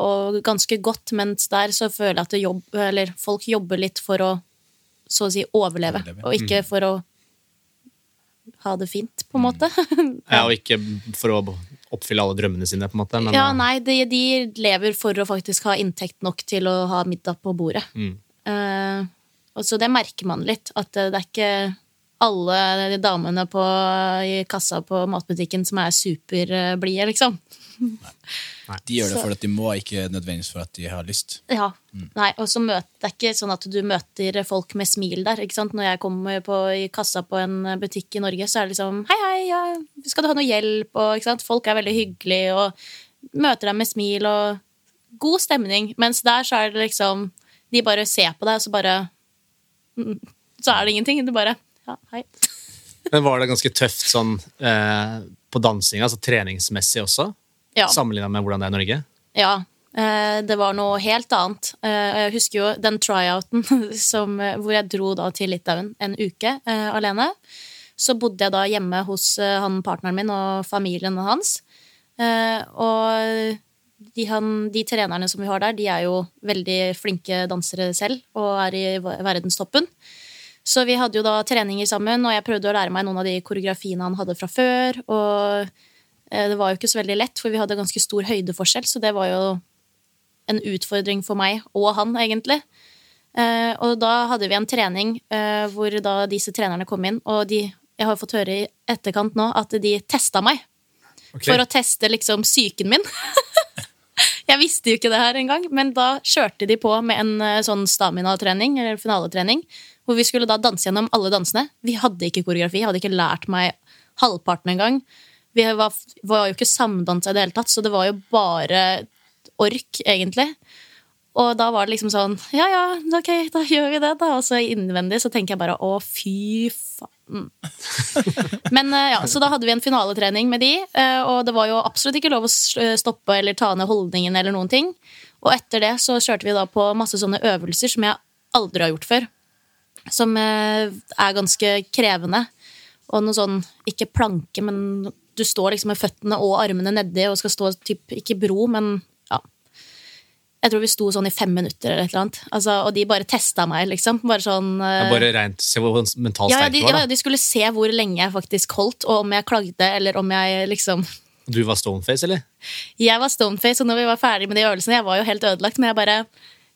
Speaker 3: ganske godt, mens der så føler jeg at det jobb, eller folk jobber litt for å så å si overleve,
Speaker 2: Overleve.
Speaker 3: og ikke for å ha det fint, på en måte. *laughs*
Speaker 1: Ja, og ikke for å oppfylle alle drømmene sine, på en måte. Men,
Speaker 3: Ja,
Speaker 1: eh,
Speaker 3: nei, de, de lever for å faktisk ha inntekt nok til å ha middag på bordet.
Speaker 1: Mm.
Speaker 3: Eh, og så det merker man litt, at det er ikke alle damene på, i kassa på matbutikken som er superblide, liksom. *laughs*
Speaker 2: De gjør det
Speaker 3: fordi
Speaker 2: for at de må, ikke nødvendigvis for at de har lyst.
Speaker 3: Ja. Nei, og så møter det er ikke sånn at du møter folk med smil der. ikke sant? Når jeg kommer på, i kassa på en butikk i Norge, så er det liksom Hei, hei, ja, skal du ha noe hjelp? Og, ikke sant? Folk er veldig hyggelige og møter deg med smil og god stemning. Mens der så er det liksom De bare ser på deg, og så bare mm, Så er det ingenting. Du bare Ja, hei.
Speaker 1: men var det ganske tøft sånn eh, på dansinga, altså treningsmessig også?
Speaker 3: Ja.
Speaker 1: Sammenligna med hvordan det er i Norge?
Speaker 3: Ja, eh, det var noe helt annet. Eh, Jeg husker jo den tryouten *laughs* som, hvor jeg dro til Litauen en uke eh, alene. Så bodde jeg da hjemme hos han partneren min og familien hans. Og de, han, de trenerne som vi har der, de er jo veldig flinke dansere selv og er i verdenstoppen. Så vi hadde jo da treninger sammen, og jeg prøvde å lære meg noen av de koreografiene han hadde fra før. Og det var jo ikke så veldig lett, for vi hadde ganske stor høydeforskjell, så det var jo en utfordring for meg og han, egentlig. Eh, og da hadde vi en trening eh, hvor da disse trenerne kom inn, og de, jeg har fått høre i etterkant nå at de testa meg.
Speaker 1: Okay.
Speaker 3: For å teste liksom psyken min. *laughs* jeg visste jo ikke det her engang, men da kjørte de på med en eh, sånn stamina-trening, eller finaletrening, hvor vi skulle da danse gjennom alle dansene. Vi hadde ikke koreografi, hadde ikke lært meg halvparten engang. Vi var, var jo ikke samdansa i det hele tatt, så det var jo bare ork, egentlig. Og da var det liksom sånn Ja, ja, ok, da gjør vi det, da. Og så innvendig så tenker jeg bare å, fy faen. *laughs* Men eh, ja, Så da hadde vi en finaletrening med de, eh, og det var jo absolutt ikke lov å stoppe eller ta ned holdningen eller noen ting. Og etter det så kjørte vi da på masse sånne øvelser som jeg aldri har gjort før. Som eh, er ganske krevende. Og noe sånn, ikke planke, men du står liksom med føttene og armene nedi og skal stå typ, ikke bro, men ja. Jeg tror vi sto sånn i fem minutter, eller et eller annet. Altså, og de bare testa meg, liksom. Bare sånn
Speaker 1: uh... bare rent, Se hvor mentalt
Speaker 3: ja, ja,
Speaker 1: sterk
Speaker 3: de,
Speaker 1: du var.
Speaker 3: ja, de skulle se hvor lenge jeg faktisk holdt, og om jeg klagde, eller om jeg liksom
Speaker 1: Du var stoneface, eller?
Speaker 3: Jeg var stoneface, og når vi var ferdig med de øvelsene, jeg var jo helt ødelagt, men jeg bare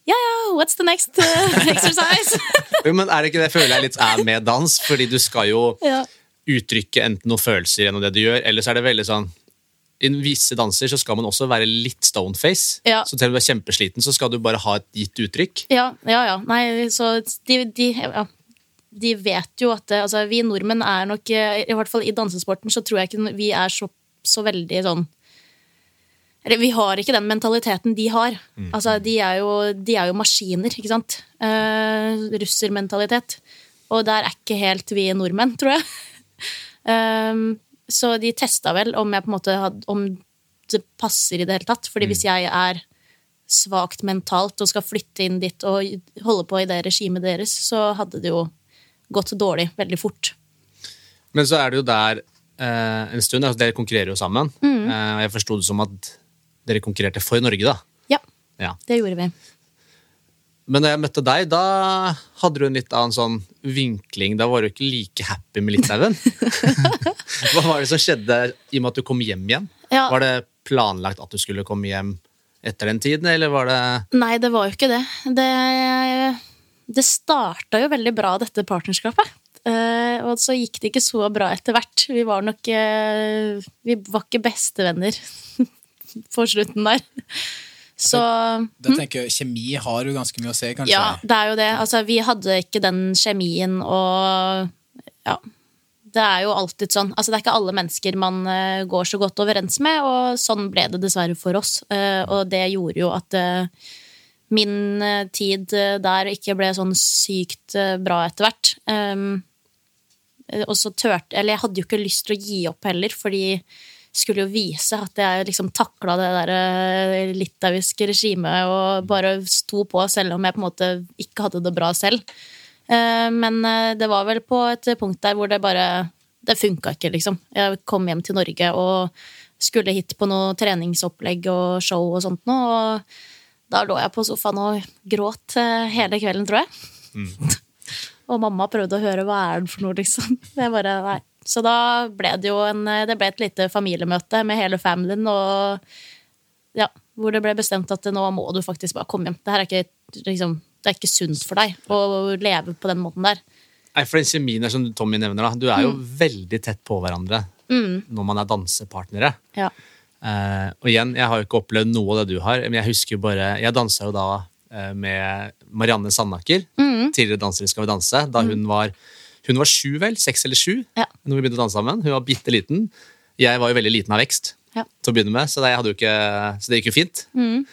Speaker 3: Ja, ja, what's the next uh, *laughs* exercise?
Speaker 1: Men er det ikke det føler jeg litt er med dans? Fordi du skal jo
Speaker 3: ja.
Speaker 1: Uttrykke enten noen følelser gjennom det du gjør, eller så er det veldig sånn I visse danser så skal man også være litt stoneface.
Speaker 3: Ja.
Speaker 1: Så selv om du er kjempesliten, så skal du bare ha et gitt uttrykk.
Speaker 3: Ja, ja, ja. Nei, så de, de, ja. de vet jo at altså, vi nordmenn er nok eh, I hvert fall i dansesporten så tror jeg ikke vi er så, så veldig sånn eller vi har ikke den mentaliteten de har. Altså, de, er jo, de er jo maskiner, ikke sant? Uh, russermentalitet. Og der er ikke helt vi nordmenn, tror jeg. Ehm, så de testa vel om hadde, om det passer i det hele tatt. Fordi hvis jeg er svakt mentalt og skal flytte inn dit og holde på i det regimet deres, så hadde det jo gått dårlig veldig fort.
Speaker 1: Men så er det jo der eh, en stund. Altså, dere konkurrerer jo sammen.
Speaker 3: Mm.
Speaker 1: Eh, jeg forsto det som at dere konkurrerte for Norge, da.
Speaker 3: Ja,
Speaker 1: Ja.
Speaker 3: det gjorde vi.
Speaker 1: Men da jeg møtte deg, da hadde du en litt annen sånn vinkling. Da var du ikke like happy med Litauen. *laughs* Hva var det som skjedde i og med at du kom hjem igjen?
Speaker 3: Ja.
Speaker 1: Var det planlagt at du skulle komme hjem etter den tiden, eller var det
Speaker 3: Nei, det var jo ikke det. Det, det starta jo veldig bra, dette partnerskapet. Eh, og så gikk det ikke så bra etter hvert. Vi var nok eh, Vi var ikke bestevenner *laughs* på slutten der. Så
Speaker 2: Da tenker jeg Kjemi har jo ganske mye å se, kanskje.
Speaker 3: Ja, det er jo det. Altså, vi hadde ikke den kjemien og Ja. Det er jo alltid sånn. Altså, det er ikke alle mennesker man uh, går så godt overens med, og sånn ble det dessverre for oss. Uh, og det gjorde jo at uh, min tid der ikke ble sånn sykt bra etter hvert. Um, og så tørte Eller jeg hadde jo ikke lyst til å gi opp heller, fordi skulle jo vise at jeg liksom takla det der eh, litauiske regimet og bare sto på selv om jeg på en måte ikke hadde det bra selv. Eh, Men eh, det var vel på et punkt der hvor det bare Det funka ikke, liksom. Jeg kom hjem til Norge og skulle hit på noe treningsopplegg og show og sånt noe, og da lå jeg på sofaen og gråt hele kvelden, tror jeg. *laughs* Og mamma prøvde å høre hva er det for noe, liksom. Det bare, nei. Så da ble det jo en, det ble et lite familiemøte med hele familien, og ja, hvor det ble bestemt at nå må du faktisk bare komme hjem. Det er ikke, liksom, det er ikke sunt for deg å leve på den måten der.
Speaker 1: Nei, for den kjemien som Tommy nevner, da, du er jo
Speaker 3: Mm.
Speaker 1: veldig tett på hverandre når man er dansepartnere.
Speaker 3: Ja.
Speaker 1: Uh, og igjen, jeg har jo ikke opplevd noe av det du har, men jeg husker jo bare Jeg dansa jo da uh, med Marianne Sandaker,
Speaker 3: Mm.
Speaker 1: tidligere danser i Skal vi danse, da hun var hun var sju, vel? Seks eller sju
Speaker 3: Ja.
Speaker 1: når vi begynte å danse sammen. Hun var bitte liten. Jeg var jo veldig liten av vekst
Speaker 3: Ja.
Speaker 1: til å begynne med, så det, ikke, så det gikk jo fint.
Speaker 3: Mm.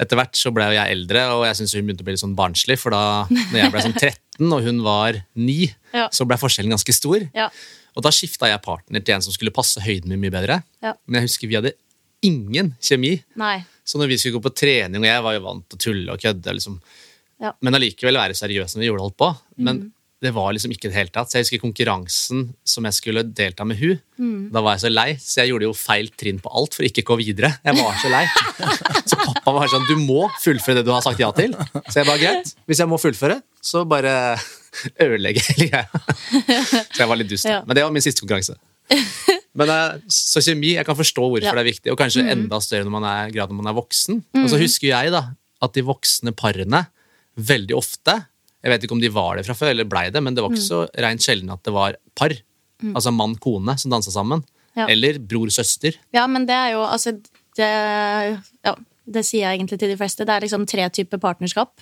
Speaker 1: Etter hvert så ble jeg eldre, og jeg syns hun begynte å bli litt sånn barnslig. For da når jeg ble sånn 13 og hun var 9,
Speaker 3: Ja.
Speaker 1: så ble forskjellen ganske stor.
Speaker 3: Ja.
Speaker 1: Og da skifta jeg partner til en som skulle passe høyden min mye bedre.
Speaker 3: Ja.
Speaker 1: Men jeg husker vi hadde ingen kjemi.
Speaker 3: Nei.
Speaker 1: Så når vi skulle gå på trening, og jeg var jo vant til å tulle og kødde, liksom.
Speaker 3: Ja.
Speaker 1: men allikevel være seriøs når vi gjorde holdt på. Men det var liksom ikke i det hele tatt. Så jeg husker konkurransen som jeg skulle delta med hun. Da var jeg så lei, så jeg gjorde jo feil trinn på alt for ikke å gå videre. Jeg var så lei. *laughs* Så pappa var sånn Du må fullføre det du har sagt ja til. Så jeg bare greit. Hvis jeg må fullføre, så bare *laughs* ødelegge hele greia. *laughs* Så jeg var litt dust.
Speaker 3: Ja.
Speaker 1: Men det var min siste konkurranse. Men eh, Så kjemi, jeg kan forstå hvorfor
Speaker 3: Ja. Mm.
Speaker 1: det er viktig, og kanskje enda større når man er, grad når man er voksen. Og så husker jeg da, at de voksne parene veldig ofte Jeg vet ikke om de var det fra før, eller blei det, men det var ikke
Speaker 3: Mm.
Speaker 1: så rent sjelden at det var par. Altså mann-kone som dansa sammen.
Speaker 3: Ja.
Speaker 1: Eller bror-søster.
Speaker 3: Ja, men det er jo altså det, ja, det sier jeg egentlig til de fleste. Det er liksom tre typer partnerskap.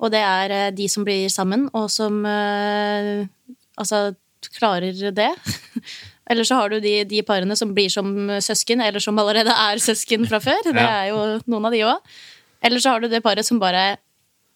Speaker 3: Og det er eh, de som blir sammen, og som øh, altså klarer det. *laughs* Eller så har du de, de parene som blir som søsken, eller som allerede er søsken fra før. *laughs* Det er jo noen av de òg. Eller så har du det paret som bare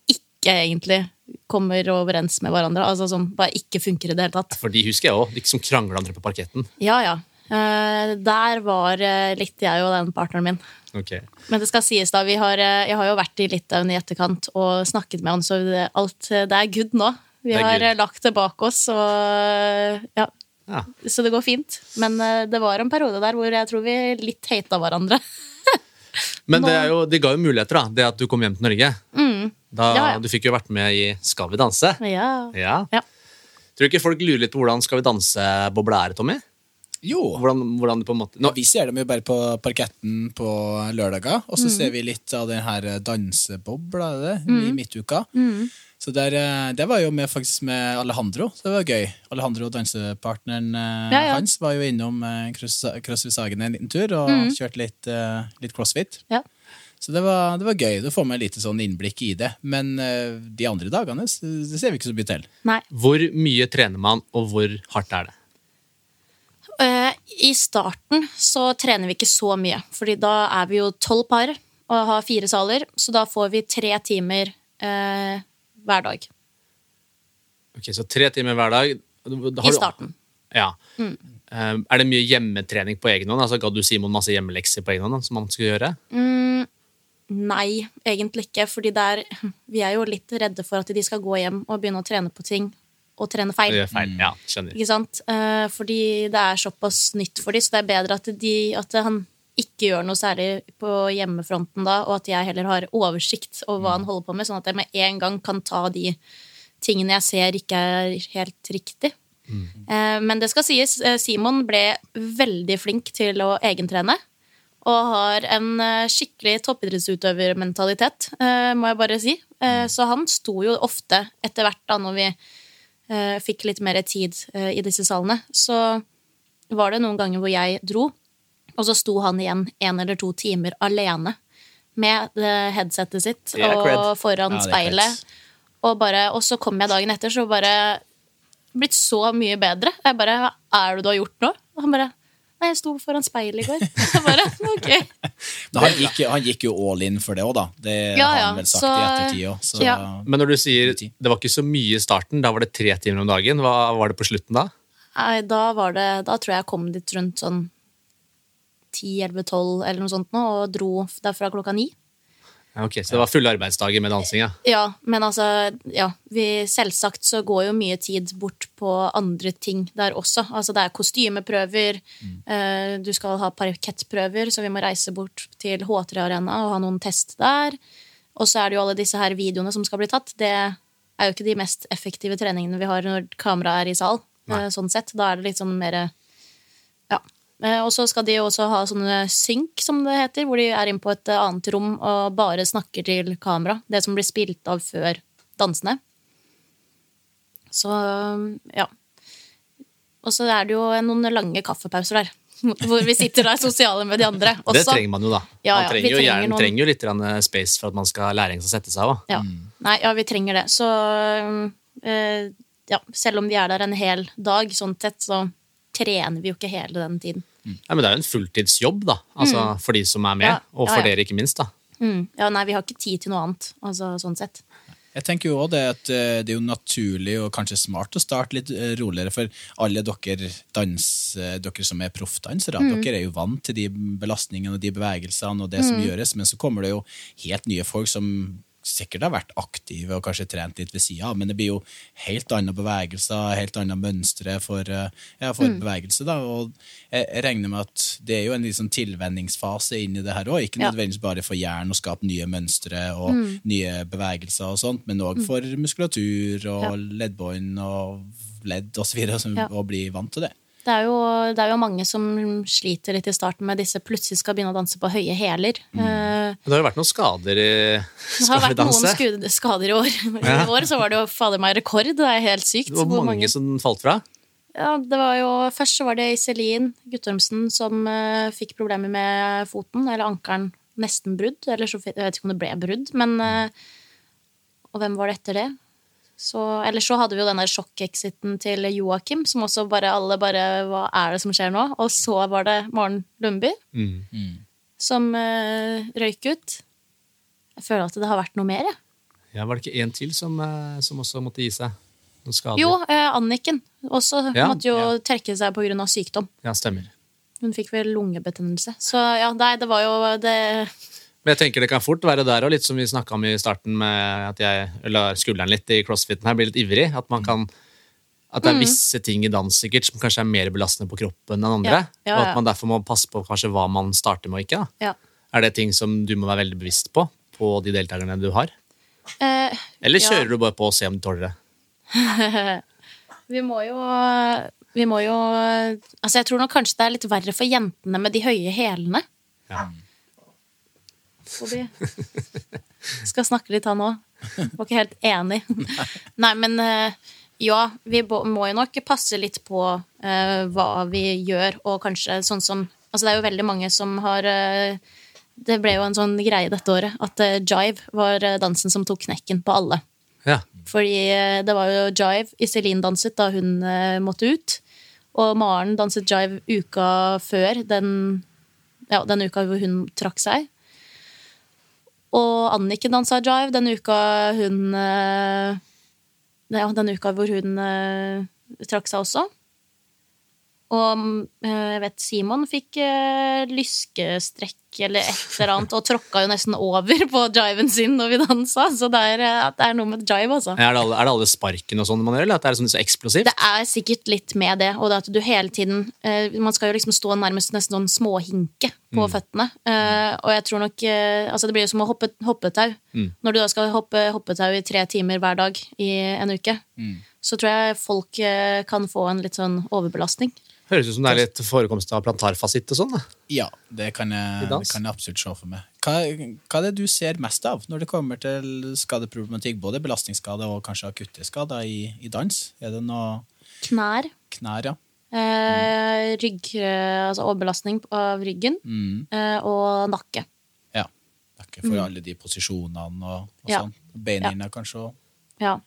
Speaker 3: ikke egentlig kommer overens med hverandre. Altså som bare ikke funker i det hele tatt.
Speaker 1: For de husker jeg òg. De som krangla andre på parketten.
Speaker 3: Ja, ja. Eh, der var eh, litt jeg og den partneren min.
Speaker 1: Okay.
Speaker 3: Men det skal sies da, vi har, eh, jeg har jo vært i Litauen i etterkant og snakket med han, så det, alt, det er good nå. Vi har
Speaker 1: good.
Speaker 3: lagt det bak oss, og ja,
Speaker 1: Ja.
Speaker 3: så det går fint. Men det var en periode der hvor jeg tror vi litt hata hverandre. *laughs*
Speaker 1: Men
Speaker 3: Nå-
Speaker 1: det er jo, de ga jo muligheter, da. Det at du kom hjem til Norge.
Speaker 3: Mm.
Speaker 1: Da,
Speaker 3: Ja, ja.
Speaker 1: Du fikk jo vært med i Skal vi danse.
Speaker 3: Ja.
Speaker 1: Ja.
Speaker 3: Ja.
Speaker 1: Tror du ikke folk lurer litt på hvordan Skal vi danse-bobla er, Tommy?
Speaker 2: Jo.
Speaker 1: Hvordan, hvordan på en måte Nå,
Speaker 2: Vi ser dem jo bare på parketten på lørdager, og
Speaker 3: Mm.
Speaker 2: så ser vi litt av den her dansebobla det,
Speaker 3: Mm.
Speaker 2: i midtuka. Så der, eh, det var jo med, faktisk med Alejandro, så det var gøy. Alejandro, dansepartneren eh,
Speaker 3: Ja, ja.
Speaker 2: hans, var jo innom eh, Cross- Crossfit-sagen en liten tur og
Speaker 3: Mm.
Speaker 2: kjørte litt, litt crossfit.
Speaker 3: Ja.
Speaker 2: Så det var, det var gøy. Du får med litt sånn innblikk i det. Men de andre dagene det ser vi ikke så mye til.
Speaker 3: Nei.
Speaker 1: hvor mye trener man, og hvor hardt er det?
Speaker 3: Eh, I starten så trener vi ikke så mye, fordi da er vi jo tolv par og har fire saler, så da får vi tre timer eh, hver dag
Speaker 1: Ok, Så tre timer hver dag. Har
Speaker 3: i
Speaker 1: du-
Speaker 3: starten.
Speaker 1: Ja. Mm. er det mye hjemmetrening på egen hånd? Altså, Ga du Simon masse hjemmelekser på egen hånd som han skulle gjøre?
Speaker 3: Mm, nei, egentlig ikke, fordi det vi er jo litt redde for at de skal gå hjem og begynne å trene på ting og trene
Speaker 1: Det
Speaker 3: feil.
Speaker 1: gjør feil. Ja, skjønner.
Speaker 3: Ikke sant? Eh, fordi det er såpass nytt for dem, så det er bedre at, de, at han ikke gjør noe særlig på hjemmefronten da, og at jeg heller har oversikt over hva han holder på med, sånn at jeg med en gang kan ta de tingene jeg ser ikke er helt riktig. Mm. men det skal sies, eh, Simon ble veldig flink til å egentrene. Og har en eh, skikkelig toppidrettsutøvermentalitet, eh, må jeg bare si. Eh, så han sto jo ofte, etter hvert da når vi eh, fikk litt mer tid eh, i disse salene, så var det noen ganger hvor jeg dro, og så sto han igjen en eller to timer alene med headsetet sitt og foran
Speaker 2: Ja,
Speaker 3: speilet. Og, bare, og så kom jeg dagen etter, så bare blitt så mye bedre. Jeg bare Hva er det du har gjort nå? Og han bare Nei, jeg sto foran speilet i går. *laughs* Jeg bare, ok. *laughs*
Speaker 2: Men han gikk, han gikk jo all in for det òg, da. Det
Speaker 3: Ja,
Speaker 2: har
Speaker 3: ja,
Speaker 2: han vel sagt
Speaker 3: så-
Speaker 2: i ettertid òg.
Speaker 3: ja.
Speaker 1: Men når du sier det var ikke så mye i starten, da var det tre timer om dagen. Hva var det på slutten da?
Speaker 3: Nei, da var det Da tror jeg jeg kom dit rundt sånn 10-11-12 eller noe sånt nå, og dro derfra klokka ni.
Speaker 1: Ok, Så det var fulle arbeidsdager med dansing, ja.
Speaker 3: Ja, men altså, ja, vi, selvsagt så går jo mye tid bort på andre ting der også. Altså det er kostymeprøver, eh, du skal ha parkettprøver, så vi må reise bort til H3 Arena og ha noen test der. Og så er det jo alle disse her videoene som skal bli tatt. Det er jo ikke de mest effektive treningene vi har når kameraet er i sal. Eh, sånn sett. Da er det litt sånn mer Og så skal de jo også ha sånne synk, som det heter, hvor de er inne på et eh, annet rom og bare snakker til kamera. Det som blir spilt av før dansene. Så ja. Og så er det jo noen lange kaffepauser der. *laughs* Hvor vi sitter der sosiale med de andre. *laughs*
Speaker 1: Det trenger man jo, da.
Speaker 3: Ja,
Speaker 1: man trenger jo,
Speaker 3: trenger noen-
Speaker 1: trenger jo litt eh, space for at man skal lære læring å sette seg av. Ja.
Speaker 3: Ja. Nei, ja, vi trenger det. Så øh, ja, selv om vi er der en hel dag, sånn sett, så trener vi jo ikke hele den tiden.
Speaker 1: Ja, men det er jo en fulltidsjobb, da. Altså, For de som er med,
Speaker 3: Ja,
Speaker 1: og for
Speaker 3: ja.
Speaker 1: dere, ikke minst. da.
Speaker 3: Mm. Ja, nei, vi har ikke tid til noe annet, altså sånn sett.
Speaker 2: Jeg tenker jo også det at eh, det er jo naturlig og kanskje smart å starte litt eh, roligere, for alle dere, dans, eh, dere som er proffdansere, dere er jo vant til de belastningene og de bevegelsene og det som gjøres, men så kommer det jo helt nye folk som sikkert har vært aktive og kanskje trent litt ved sida av, men det blir jo helt andre bevegelser, helt andre mønstre for, eh, ja, for bevegelse. da, og jeg, regner med at det er jo en liksom tilvenningsfase inn i det her òg, ikke nødvendigvis bare for hjernen å skape nye mønstre og nye bevegelser og sånt, men òg for muskulatur og
Speaker 3: Ja.
Speaker 2: leddbånd og ledd osv.
Speaker 3: Ja.
Speaker 2: å bli vant til det.
Speaker 3: Det er, jo, det er jo mange som sliter litt i starten med disse plutselig skal begynne å danse på høye hæler.
Speaker 1: Mm. Det har jo vært noen skader i *laughs*
Speaker 3: det har vært noen skader i år. *laughs* I år så var det jo fader meg rekord. Det er helt sykt. Hvor
Speaker 1: mange som falt fra.
Speaker 3: Ja, det var jo, først så var det Iselin Guttormsen som uh, fikk problemer med foten, eller ankelen nesten brudd. Eller så, jeg vet ikke om det ble brudd, men uh, Og hvem var det etter det? Så, eller så hadde vi jo den der sjokk-exiten til Joakim, som også bare alle bare Hva er det som skjer nå? Og så var det Maren Lundby
Speaker 1: Mm.
Speaker 3: som uh, røyk ut. Jeg føler at det har vært noe mer, jeg.
Speaker 1: Ja, Var det ikke en til som, uh, som også måtte gi seg? Noen skader?
Speaker 3: Jo, uh, Anniken også
Speaker 1: Ja,
Speaker 3: måtte jo
Speaker 2: ja.
Speaker 3: trekke seg pga. sykdom.
Speaker 1: Ja, stemmer.
Speaker 3: Hun fikk vel lungebetennelse. Så ja, nei, det var jo det
Speaker 1: Men jeg tenker det kan fort være der og litt som vi snakka om i starten, med at jeg lar skulderen litt i crossfiten her, blir litt ivrig. At man kan at det er visse ting i dans sikkert som kanskje er mer belastende på kroppen enn andre.
Speaker 3: Ja, ja,
Speaker 1: Og
Speaker 3: ja.
Speaker 1: at man derfor må passe på kanskje hva man starter med og ikke. Da.
Speaker 3: Ja.
Speaker 1: Er det ting som du må være veldig bevisst på på de deltakerne du har?
Speaker 3: Eh,
Speaker 1: Eller kjører du bare på og ser om du tåler det? *laughs*
Speaker 3: vi må jo Vi må jo Altså, jeg tror nok kanskje det er litt verre for jentene med de høye hælene.
Speaker 1: Ja.
Speaker 3: Bobby skal snakke litt, han òg. Var ikke helt enig. *laughs* Nei, men eh, ja, vi må jo nok passe litt på uh, hva vi gjør, og kanskje sånn som Altså, det er jo veldig mange som har uh, Det ble jo en sånn greie dette året at uh, jive var dansen som tok knekken på alle.
Speaker 1: Ja.
Speaker 3: Fordi det var jo jive Iselin danset da hun måtte ut. Og Maren danset jive uka før den, ja, den uka hvor hun trakk seg. Og Anniken dansa jive den uka hun eh, Ja, den uka hvor hun eh, trakk seg også. Og eh, jeg vet Simon fikk lyskestrekk eller et eller annet, og tråkka jo nesten over på jiven sin når vi dansa. Så det er, eh, det er noe med jive, altså.
Speaker 1: Er det alle, er det alle sparkene og sånn man gjør, eller at det er sånn så eksplosivt?
Speaker 3: Det er sikkert litt med det, og det at du hele tiden eh, Man skal jo liksom stå nærmest nesten sånn småhinke på føttene. Eh, og jeg tror nok Altså, det blir jo som å hoppe hoppetau. Når du da skal hoppe hoppetau i tre timer hver dag i en uke, så tror jeg folk kan få en litt sånn overbelastning.
Speaker 1: Høres ut som det er litt forekomst av plantarfasitt og sånn.
Speaker 2: Ja, det kan jeg, det kan jeg absolutt se for meg. Hva, hva er det du ser mest av når det kommer til skadeproblematikk? Både belastningsskader og kanskje akutte skader i, i dans? Er det noe
Speaker 3: Knær.
Speaker 2: knær, ja?
Speaker 3: Eh, rygg, eh, altså overbelastning av ryggen.
Speaker 2: Mm.
Speaker 3: eh, og nakke.
Speaker 2: Ja. Nakke for mm. alle de posisjonene og, og
Speaker 3: Ja.
Speaker 2: sånn. Beina ja. kanskje òg.
Speaker 3: Ja.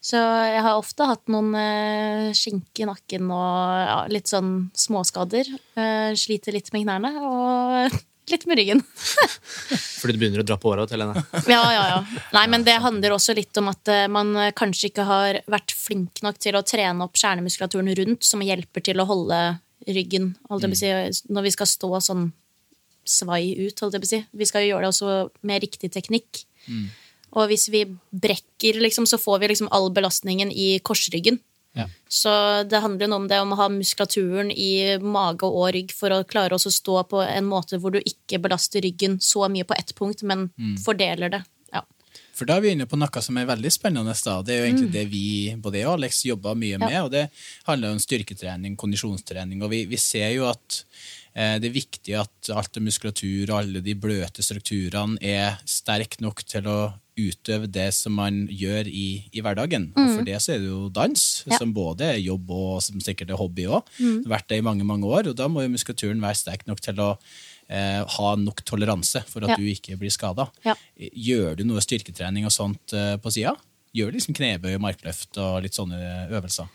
Speaker 3: Så jeg har ofte hatt noen eh, skink i nakken og ja, litt sånn småskader. Eh, sliter litt med knærne og *laughs* litt med ryggen. *laughs*
Speaker 1: Fordi du begynner å dra på åra til henne. *laughs*
Speaker 3: Ja, ja, ja. Nei, men det handler også litt om at eh, man eh, kanskje ikke har vært flink nok til å trene opp kjernemuskulaturen rundt, som hjelper til å holde ryggen, holdt si, når vi skal stå sånn svai ut, holdt jeg på å si. Vi skal jo gjøre det også med riktig teknikk. Og hvis vi brekker, liksom, så får vi liksom all belastningen i korsryggen.
Speaker 2: Ja.
Speaker 3: Så det handler noe om det om å ha muskulaturen i mage og rygg for å klare oss å stå på en måte hvor du ikke belaster ryggen så mye på ett punkt, men fordeler det. Ja.
Speaker 2: For da er vi inne på noe som er veldig spennende. Da. Det er jo egentlig det vi både jeg og Alex jobber mye med. og Det handler om styrketrening, kondisjonstrening. og Vi, vi ser jo at det er viktig at alt av muskulatur og alle de bløte strukturene er sterk nok til å utøve det som man gjør i, i hverdagen. Og for det så er det jo dans,
Speaker 3: Ja.
Speaker 2: som både er jobb og som sikkert er hobby òg. Vært det i mange mange år. Og da må jo muskulaturen være sterk nok til å eh, ha nok toleranse for at
Speaker 3: Ja.
Speaker 2: du ikke blir skada.
Speaker 3: Ja.
Speaker 2: Gjør du noe styrketrening og sånt eh, på sida? Gjør du liksom knebøy, markløft og litt sånne øvelser?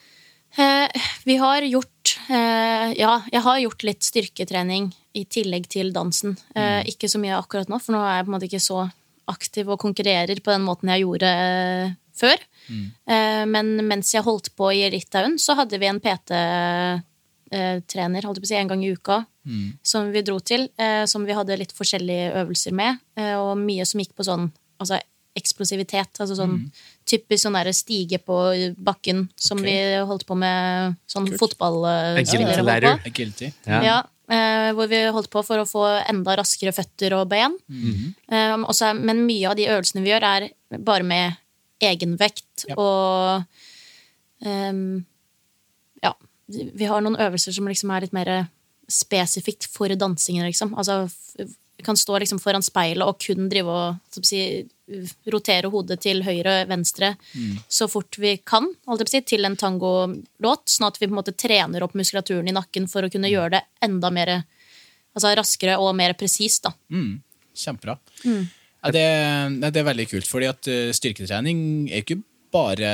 Speaker 3: Eh, vi har gjort eh, Ja, jeg har gjort litt styrketrening i tillegg til dansen. Eh, ikke så mye akkurat nå, for nå er jeg på en måte ikke så aktiv og konkurrerer på den måten jeg gjorde før. Eh, men mens jeg holdt på i Litauen, så hadde vi en PT-trener holdt jeg på å si, en gang i uka som vi dro til, eh, som vi hadde litt forskjellige øvelser med, og mye som gikk på sånn altså eksplosivitet. Altså sånn typisk sånn der stige på bakken som
Speaker 2: okay.
Speaker 3: vi holdt på med sånn
Speaker 2: Kult.
Speaker 1: Agility
Speaker 3: holdt på.
Speaker 2: Agility.
Speaker 1: Ja.
Speaker 3: Ja, eh, hvor vi holdt på for å få enda raskere føtter og ben. Mm -hmm. eh, også, men mye av de øvelsene vi gjør, er bare med egenvekt
Speaker 2: Ja.
Speaker 3: og ehm, Ja. Vi har noen øvelser som liksom er litt mer spesifikt for dansingen, liksom. Altså kan stå liksom foran speilet og kun drive og si, rotere hodet til høyre og venstre så fort vi kan, si, til en tangolåt. Sånn at vi på en måte trener opp muskulaturen i nakken for å kunne gjøre det enda mer altså raskere og mer presist.
Speaker 2: Mm, kjempebra. Ja, det, det er veldig kult, fordi at eh, styrketrening er ikke bare,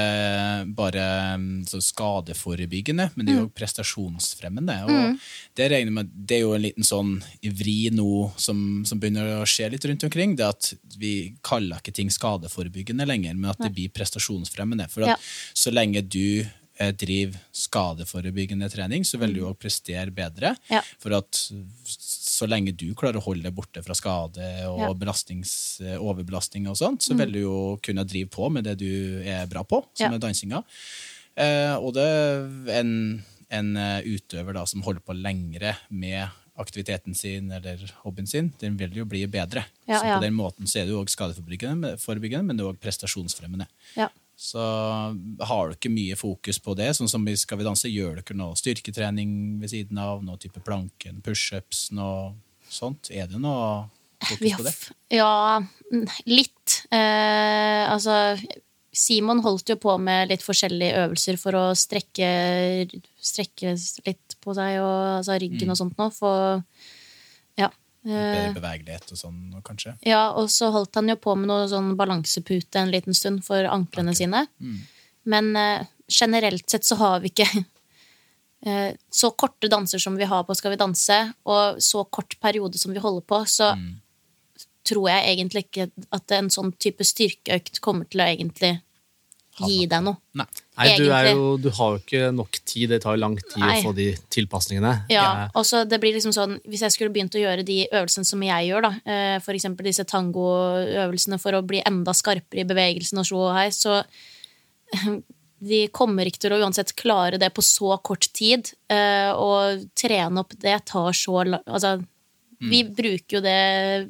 Speaker 2: bare mm, så skadeforebyggende, men det er jo prestasjonsfremmende. Og det med, det er jo en liten sånn vri nå som, som begynner å skje litt rundt omkring. Det at vi kaller ikke ting skadeforebyggende lenger, men at det blir prestasjonsfremmende. For at
Speaker 3: Ja.
Speaker 2: så lenge du eh, driver skadeforebyggende trening, så vil du òg prestere bedre.
Speaker 3: Ja.
Speaker 2: For at så lenge du klarer å holde deg borte fra skade og
Speaker 3: Ja. Mm.
Speaker 2: eh, overbelastning og sånt, så vil du jo kunne drive på med det du er bra på, som
Speaker 3: Ja.
Speaker 2: er dansinga. Eh, og det er en, en eh, utøver da som holder på lengre med aktiviteten sin eller hobbyen sin, den vil jo bli bedre.
Speaker 3: Ja,
Speaker 2: så
Speaker 3: ja.
Speaker 2: på den måten så er det jo også skadeforebyggende, men det er òg prestasjonsfremmende. Så har du ikke mye fokus på det, sånn som i Skal vi danse, gjør ikke noe styrketrening ved siden av? Noe type planken, pushups, noe sånt? Er det noe fokus på det?
Speaker 3: Ja, mm, litt. Eh, altså Simon holdt jo på med litt forskjellige øvelser for å strekke, strekke litt på seg, og altså ryggen og sånt nå. For.
Speaker 2: Bedre
Speaker 3: Eh,
Speaker 2: bevegelighet og sånn, kanskje?
Speaker 3: ja, og så holdt han jo på med noe sånn balansepute en liten stund for anklene sine. Men uh, generelt sett så har vi ikke uh, *laughs* så korte danser som vi har på Skal vi danse, og så kort periode som vi holder på, så tror jeg egentlig ikke at en sånn type styrkeøkt kommer til å egentlig gi deg noe.
Speaker 2: Nei.
Speaker 1: Nei, du, jo, du har jo ikke nok tid. Det tar lang tid
Speaker 3: Nei.
Speaker 1: å få de tilpasningene.
Speaker 3: Ja,
Speaker 1: Jeg-
Speaker 3: og så det blir liksom sånn Hvis jeg skulle begynt å gjøre de øvelsene som jeg gjør, da, f.eks. for eksempel disse tangoøvelsene for å bli enda skarpere i bevegelsen og så her, så *laughs* de kommer ikke til å uansett klare det på så kort tid. Å trene opp det tar så lang Altså, vi bruker jo det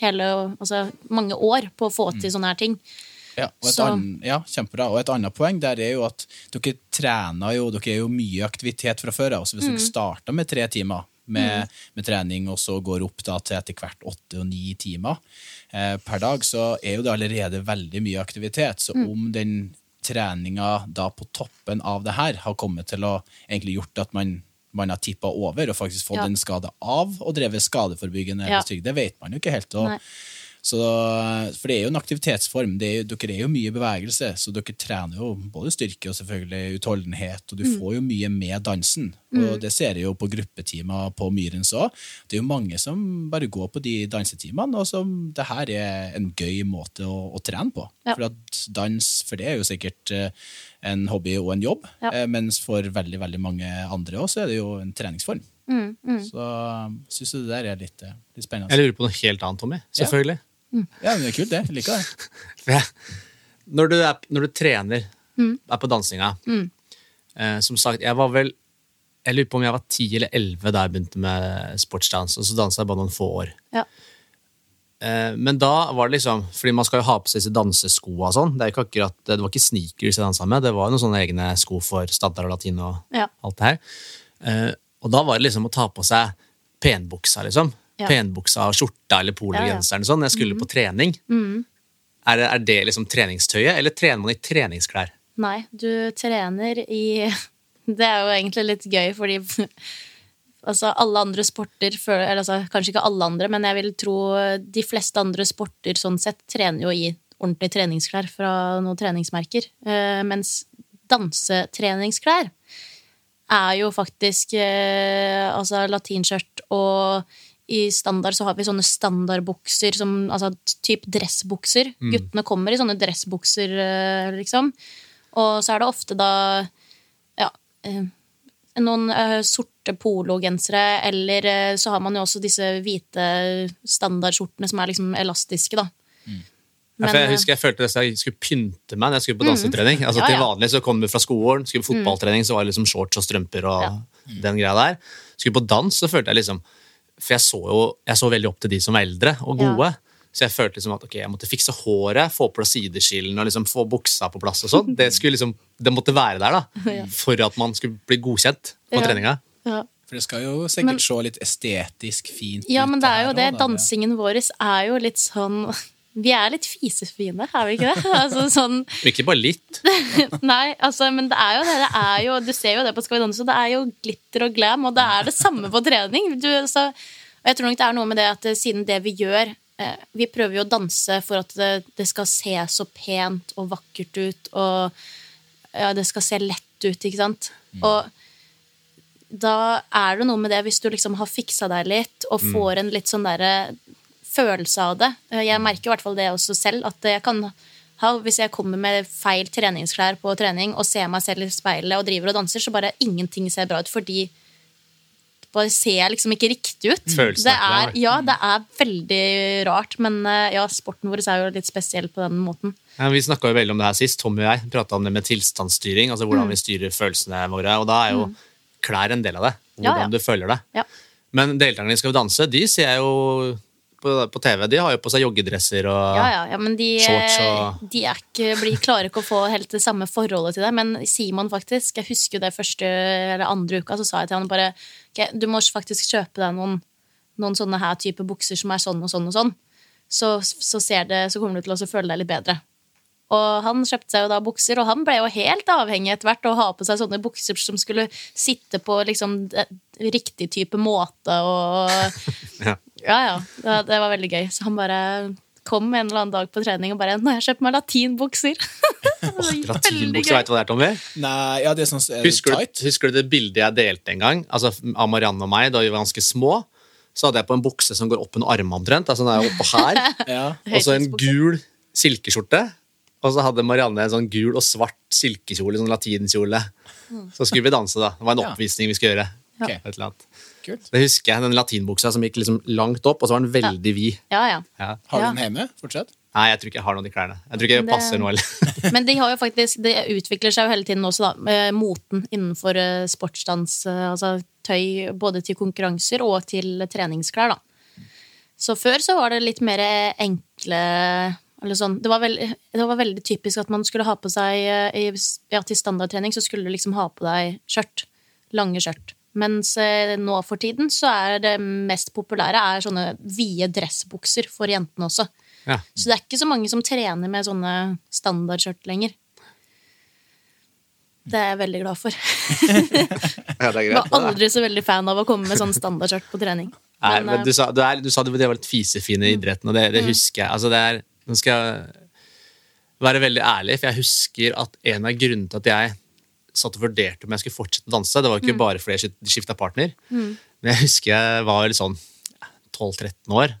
Speaker 3: hele Altså mange år på å få til sånne her ting.
Speaker 2: Ja, og et
Speaker 3: Så-
Speaker 2: ann- ja, kjempebra. Og et annet poeng der er jo at dere trener jo, dere er jo mye aktivitet fra før av. Så hvis dere starter med tre timer med, med trening, og så går opp da til etter hvert åtte og ni timer eh, per dag, så er jo det allerede veldig mye aktivitet. Så om den treninga da på toppen av det her har kommet til å egentlig gjort at man man har tippa over og faktisk fått
Speaker 3: Ja.
Speaker 2: en skade av og drevet skadeforebyggende
Speaker 3: Ja.
Speaker 2: Det vet man jo ikke helt. Og,
Speaker 3: Nei.
Speaker 2: Så, for det er jo en aktivitetsform. Det er, dere er jo mye i bevegelse, så dere trener jo både styrke og selvfølgelig utholdenhet, og du
Speaker 3: Mm.
Speaker 2: får jo mye med dansen. Og det ser jeg jo på gruppetimer på Myrens òg. Det er jo mange som bare går på de dansetimene, og som det her er en gøy måte å, å trene på.
Speaker 3: Ja.
Speaker 2: For at dans, for det er jo sikkert eh, en hobby og en jobb,
Speaker 3: Ja.
Speaker 2: eh, mens for veldig, veldig mange andre også er det jo en treningsform.
Speaker 3: Mm,
Speaker 2: Så syns jeg det der er litt, eh, litt spennende.
Speaker 1: Jeg lurer på noe helt annet, Tommy. Selvfølgelig.
Speaker 2: Ja, men det er kult, det. Jeg liker det. *laughs*
Speaker 1: Når, du er, når du trener, er på dansinga eh, Som sagt, jeg var vel Jeg lurer på om jeg var ti eller elleve da jeg begynte med sportsdans, og så dansa jeg bare noen få år.
Speaker 3: Ja.
Speaker 1: Eh, men da var det liksom Fordi man skal jo ha på seg disse danseskoa og sånn. Det akkurat, det var ikke sneakers jeg dansa med, det var noen sånne egne sko for standard og latin og
Speaker 3: Ja.
Speaker 1: alt det her. Eh, og da var det liksom å ta på seg penbuksa, liksom.
Speaker 3: Ja.
Speaker 1: Penbuksa og skjorta eller pologenseren og sånn. Jeg skulle på trening. Er, det, er det liksom treningstøyet, eller trener man i treningsklær?
Speaker 3: Nei, du trener i *laughs* Det er jo egentlig litt gøy, fordi *laughs* altså, alle andre sporter eller, altså, Kanskje ikke alle andre, men jeg vil tro de fleste andre sporter sånn sett trener jo i ordentlige treningsklær fra noen treningsmerker. Uh, mens dansetreningsklær er jo faktisk eh, altså latinskjørt og i standard så har vi sånne standardbukser som altså typ dressbukser. Guttene kommer i sånne dressbukser, eh, liksom. Og så er det ofte da ja, eh, noen eh, sorte pologensere, eller så har man jo også disse hvite standardskjortene som er liksom elastiske, da.
Speaker 1: Ja, for
Speaker 3: Men,
Speaker 1: jeg husker jeg følte at jeg skulle pynte meg når jeg skulle på dansetrening. Altså
Speaker 3: Ja,
Speaker 1: Til vanlig så kom vi fra skolen, skulle på fotballtrening, så var det liksom shorts og strømper og
Speaker 3: Ja.
Speaker 1: den greia der. Skulle på dans, så følte jeg liksom For jeg så jo jeg så veldig opp til de som var eldre og
Speaker 3: Ja.
Speaker 1: gode. Så jeg følte liksom at ok, jeg måtte fikse håret, få på plass sideskillen og liksom få buksa på plass. og sånn. Det, *laughs* skulle liksom, det måtte være der da, for at man skulle bli godkjent på
Speaker 3: Ja.
Speaker 1: treninga.
Speaker 3: ja.
Speaker 2: For det skal jo sikkert
Speaker 3: Men-
Speaker 2: se litt estetisk fint
Speaker 3: Ja,
Speaker 2: ut.
Speaker 3: men det er jo det.
Speaker 2: også, da.
Speaker 3: Dansingen vår er jo litt sånn *laughs* Vi er litt fisefine, er vi ikke det? *laughs* Altså sånn
Speaker 1: Ikke bare litt. *laughs*
Speaker 3: Nei, altså, men det er jo det. det er jo, du ser jo det på Skal det er jo glitter og glam, og det er det samme på trening. Du, altså, og jeg tror nok det er noe med det at eh, siden det vi gjør eh, Vi prøver jo å danse for at det, det skal se så pent og vakkert ut, og ja, det skal se lett ut, ikke sant? Og da er det noe med det, hvis du liksom har fiksa deg litt og får en litt sånn derre følelse av det. Eh, Jeg merker i hvert fall det også selv, at jeg kan ha, hvis jeg kommer med feil treningsklær på trening og ser meg selv i speilet og driver og danser, så bare ingenting ser bra ut fordi bare ser jeg liksom ikke riktig ut.
Speaker 1: Følelsen
Speaker 3: Det
Speaker 1: er der,
Speaker 3: ja, det er veldig rart, men eh, ja, sporten vår er jo litt spesiell på den måten.
Speaker 1: Ja, vi snakka jo veldig om det her sist. Tommy og jeg prata om det med tilstandsstyring. altså
Speaker 3: Mm.
Speaker 1: hvordan vi styrer følelsene våre. Og da er jo klær en del av det. Hvordan
Speaker 3: ja.
Speaker 1: du føler det.
Speaker 3: Ja.
Speaker 1: Men deltakerne i Skal vi danse, de ser jo på, på TV. De har jo på seg joggedresser og
Speaker 3: Ja, ja, ja, men de,
Speaker 1: Shorts og-
Speaker 3: de ikke, blir, klarer ikke å få helt det samme forholdet til det. Men Simon, faktisk, jeg husker det første eller andre uka, så sa jeg til han bare ok, du må faktisk kjøpe deg noen, noen sånne her type bukser som er sånn og sånn og sånn. Så, så, ser det, så kommer du til å føle deg litt bedre. Og han kjøpte seg jo da bukser, og han ble jo helt avhengig etter hvert av å ha på seg sånne bukser som skulle sitte på liksom riktig type måte og *laughs*
Speaker 1: Ja.
Speaker 3: Ja, ja. Det, det var veldig gøy. Så han bare kom en eller annen dag på trening og bare 'Nå har jeg kjøpt meg latinbukser'. *laughs* Det
Speaker 1: Latinbukser, veit du hva det er, Tommy?
Speaker 2: Nei, ja, det er sånn er
Speaker 1: Husker du,
Speaker 2: tight.
Speaker 1: husker du det bildet jeg delte en gang? Altså Av Marianne og meg da vi var ganske små. Så hadde jeg på en bukse som går opp under armene omtrent. Altså den er oppå her. *laughs*
Speaker 2: Ja.
Speaker 1: Og så en gul silkeskjorte. Og så hadde Marianne en sånn gul og svart silkekjole, sånn latinkjole. Så skulle vi danse, da. Det var en oppvisning vi skulle gjøre.
Speaker 2: Okay.
Speaker 1: Et eller annet.
Speaker 2: Kult.
Speaker 1: Det husker jeg, Den latinbuksa som gikk liksom langt opp, og så var den veldig vid.
Speaker 3: Ja, ja.
Speaker 1: Ja.
Speaker 2: Har du den hjemme fortsatt?
Speaker 1: Nei, jeg tror ikke jeg har noen i klærne. Jeg tror ikke det
Speaker 3: Det-
Speaker 1: passer nå heller. *laughs*
Speaker 3: Men de har jo faktisk, det utvikler seg jo hele tiden også, da. Moten innenfor eh, sportsdans. eh, Altså tøy både til konkurranser og til treningsklær, da. Så før så var det litt mer enkle eller sånn. det, var veld, det var veldig typisk at man skulle ha på seg eh, ja, Til standardtrening så skulle du liksom ha på deg skjørt. Lange skjørt. Mens eh, nå for tiden så er det mest populære er sånne vide dressbukser for jentene også.
Speaker 1: Ja.
Speaker 3: Så det er ikke så mange som trener med sånne standardskjørt lenger. Det er jeg veldig glad for. *laughs*
Speaker 1: Ja, det er
Speaker 3: Jeg var aldri så veldig fan av å komme med sånn standardskjørt på trening.
Speaker 1: Nei,
Speaker 3: Men,
Speaker 1: men
Speaker 3: eh,
Speaker 1: du sa, du, er, du sa det var litt fisefine i idretten, og det, det husker jeg. Altså, det er, nå skal jeg være veldig ærlig, for jeg husker at en av grunnene til at jeg satt og vurderte om jeg skulle fortsette å danse, det var ikke bare fordi jeg skifta partner, men jeg husker jeg var litt sånn 12-13 år.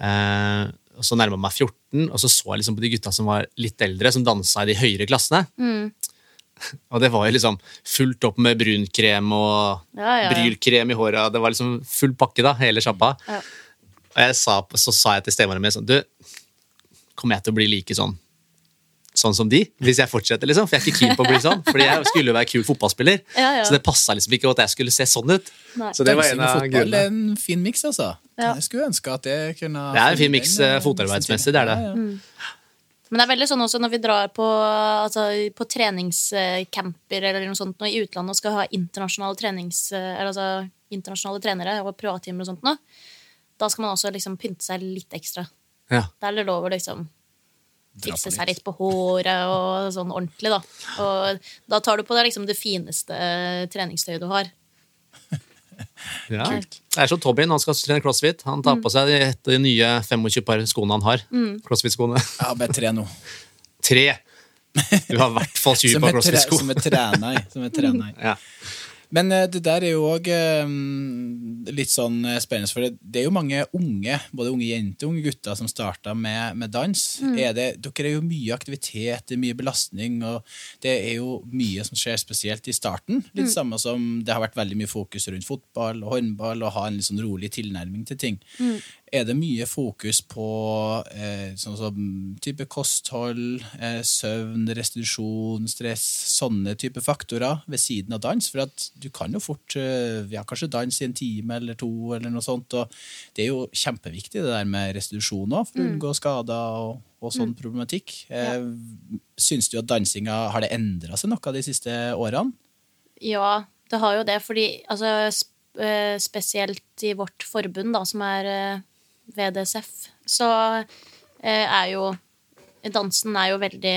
Speaker 1: Eh, og så nærma jeg meg 14, og så så jeg liksom på de gutta som var litt eldre, som dansa i de høyere klassene. *laughs* Og det var jo liksom fullt opp med brunkrem og
Speaker 3: Ja, ja, ja.
Speaker 1: brylkrem i håret. Det var liksom full pakke, da, hele sjappa.
Speaker 3: Ja.
Speaker 1: Og jeg sa, så sa jeg til stemora mi sånn Du, kommer jeg til å bli like sånn Sånn som de, hvis jeg fortsetter, liksom? For jeg er ikke keen på å bli sånn. Fordi jeg skulle jo være kul fotballspiller. *laughs*
Speaker 3: Ja, ja.
Speaker 1: Så det passa liksom ikke at jeg skulle se sånn ut.
Speaker 3: Nei.
Speaker 1: Så det var en av
Speaker 2: fotball
Speaker 1: grunnene.
Speaker 2: en fin miks, altså.
Speaker 3: Ja.
Speaker 2: Jeg skulle ønske at det kunne
Speaker 1: Det er en fin miks, eh,
Speaker 2: eh,
Speaker 1: fotarbeidsmessig, det er det.
Speaker 2: Ja.
Speaker 3: Men det er veldig sånn også når vi drar på, altså, på treningscamper eller noe sånt i utlandet og skal ha internasjonale, trenings, eller, altså, internasjonale trenere og privattimer og sånt noe, da skal man også liksom pynte seg litt ekstra.
Speaker 1: Ja.
Speaker 3: Da er det lov å liksom fikse seg litt på håret og sånn ordentlig, da. Og da tar du på deg liksom det fineste eh, treningstøyet du har. *laughs*
Speaker 1: Ja.
Speaker 2: Kult.
Speaker 1: Det er som Tobin, han skal trene crossfit. Han tar på seg de, de nye 25 par skoene han har. Crossfit-skoene. *laughs*
Speaker 2: Ja, bare tre nå.
Speaker 1: Tre! Du har i hvert fall 20
Speaker 2: Som
Speaker 1: par crossfit-sko.
Speaker 2: som er trena i. Som er trena *laughs* i.
Speaker 1: Ja.
Speaker 2: Men eh, det der er jo òg litt sånn eh, spennende, for det, er jo mange unge, både unge jenter og unge gutter, som starter med, med dans. Er det, dere er jo mye aktivitet, det er mye belastning, og det er jo mye som skjer spesielt i starten. Litt samme som det har vært veldig mye fokus rundt fotball og håndball, og ha en litt sånn rolig tilnærming til ting. Er det mye fokus på eh, sånn som type kosthold, eh, søvn, restitusjon, stress, sånne type faktorer ved siden av dans? For at du kan jo fort eh, ja, kanskje dans i en time eller to, eller noe sånt. og Det er jo kjempeviktig det der med restitusjon òg, for å unngå skader og, og sånn problematikk. Eh, Syns du at dansinga har det endra seg noe de siste årene?
Speaker 3: Ja, det har jo det, fordi altså, eh, spesielt i vårt forbund, da, som er eh, VDSF, så eh, er jo Dansen er jo veldig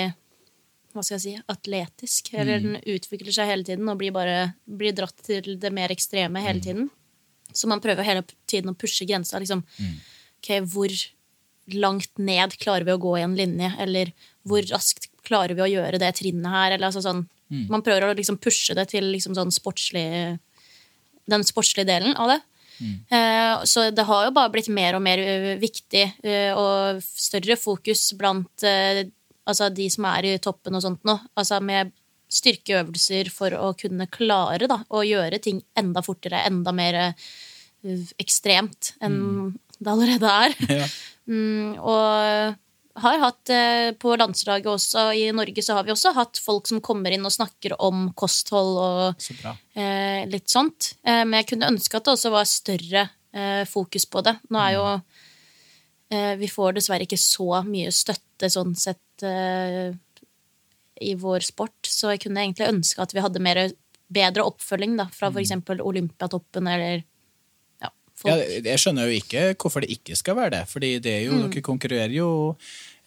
Speaker 3: hva skal jeg si, atletisk. Eller den utvikler seg hele tiden og blir bare blir dratt til det mer ekstreme hele tiden. Så man prøver hele tiden å pushe grensa. Liksom, ok, hvor langt ned klarer vi å gå i en linje? Eller hvor raskt klarer vi å gjøre det trinnet her? Eller, altså, sånn, Man prøver å liksom, pushe det til liksom, sånn sportslig den sportslige delen av det. Eh, så det har jo bare blitt mer og mer eh, viktig eh, og større fokus blant altså de som er i toppen og sånt nå. Altså med styrkeøvelser for å kunne klare da, å gjøre ting enda fortere, enda mer ekstremt enn det allerede er. *laughs*
Speaker 2: Ja.
Speaker 3: Mm, og har hatt eh, på landslaget også i Norge så har vi også hatt folk som kommer inn og snakker om kosthold og
Speaker 2: Så
Speaker 3: eh, litt sånt. Eh, men jeg kunne ønske at det også var større eh, fokus på det. Nå er jo eh, Vi får dessverre ikke så mye støtte sånn sett eh, i vår sport, så jeg kunne egentlig ønske at vi hadde mer, bedre oppfølging da, fra f.eks. Olympiatoppen eller folk.
Speaker 2: Ja, jeg skjønner jo ikke hvorfor det ikke skal være det. Fordi det er jo,
Speaker 3: Mm.
Speaker 2: dere konkurrerer jo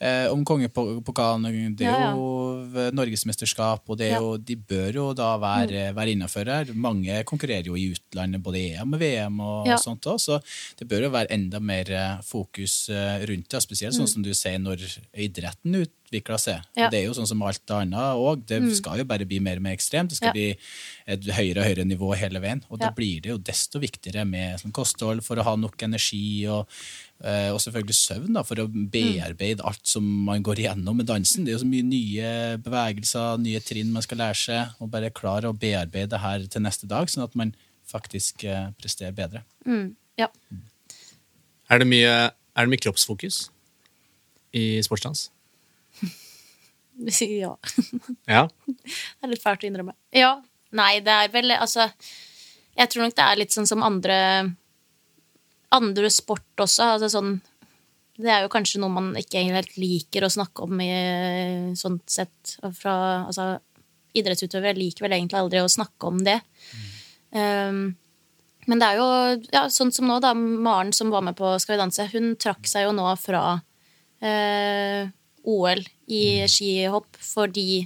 Speaker 2: eh, om kongepokalen. Det er
Speaker 3: Ja, ja.
Speaker 2: jo norgesmesterskap, og det er
Speaker 3: Ja. Mm.
Speaker 2: jo, de bør jo da være, være innafor her. Mange konkurrerer jo i utlandet, både EM og VM og
Speaker 3: Ja.
Speaker 2: sånt òg, så det bør jo være enda mer eh, fokus eh, rundt det. Spesielt sånn som du sier når idretten utvikler seg.
Speaker 3: Mm. Ja.
Speaker 2: Det er jo sånn som alt annet òg. Det skal jo bare bli mer og mer ekstremt. Det skal
Speaker 3: Ja.
Speaker 2: bli et høyere og høyere nivå hele veien. Og da blir det jo desto viktigere med sånn kosthold for å ha nok energi, og, og selvfølgelig søvn da, for å bearbeide alt som man går igjennom med dansen. Det er jo så mye nye bevegelser, nye trinn man skal lære seg, og bare klare å bearbeide det her til neste dag, sånn at man faktisk eh, presterer bedre.
Speaker 3: Mm, ja.
Speaker 1: Er det mye, er det mye kroppsfokus i sportsdans? *laughs*
Speaker 3: ja.
Speaker 1: Ja. *laughs*
Speaker 3: Det er litt fælt å innrømme. Ja. Nei, det er vel altså Jeg tror nok det er litt sånn som andre andre sport også. Altså sånn Det er jo kanskje noe man ikke helt liker å snakke om i sånt sett fra Altså idrettsutøvere liker vel egentlig aldri å snakke om det. Um, men det er jo ja, sånn som nå, da. Maren som var med på Skal vi danse, hun trakk seg jo nå fra eh, OL i skihopp fordi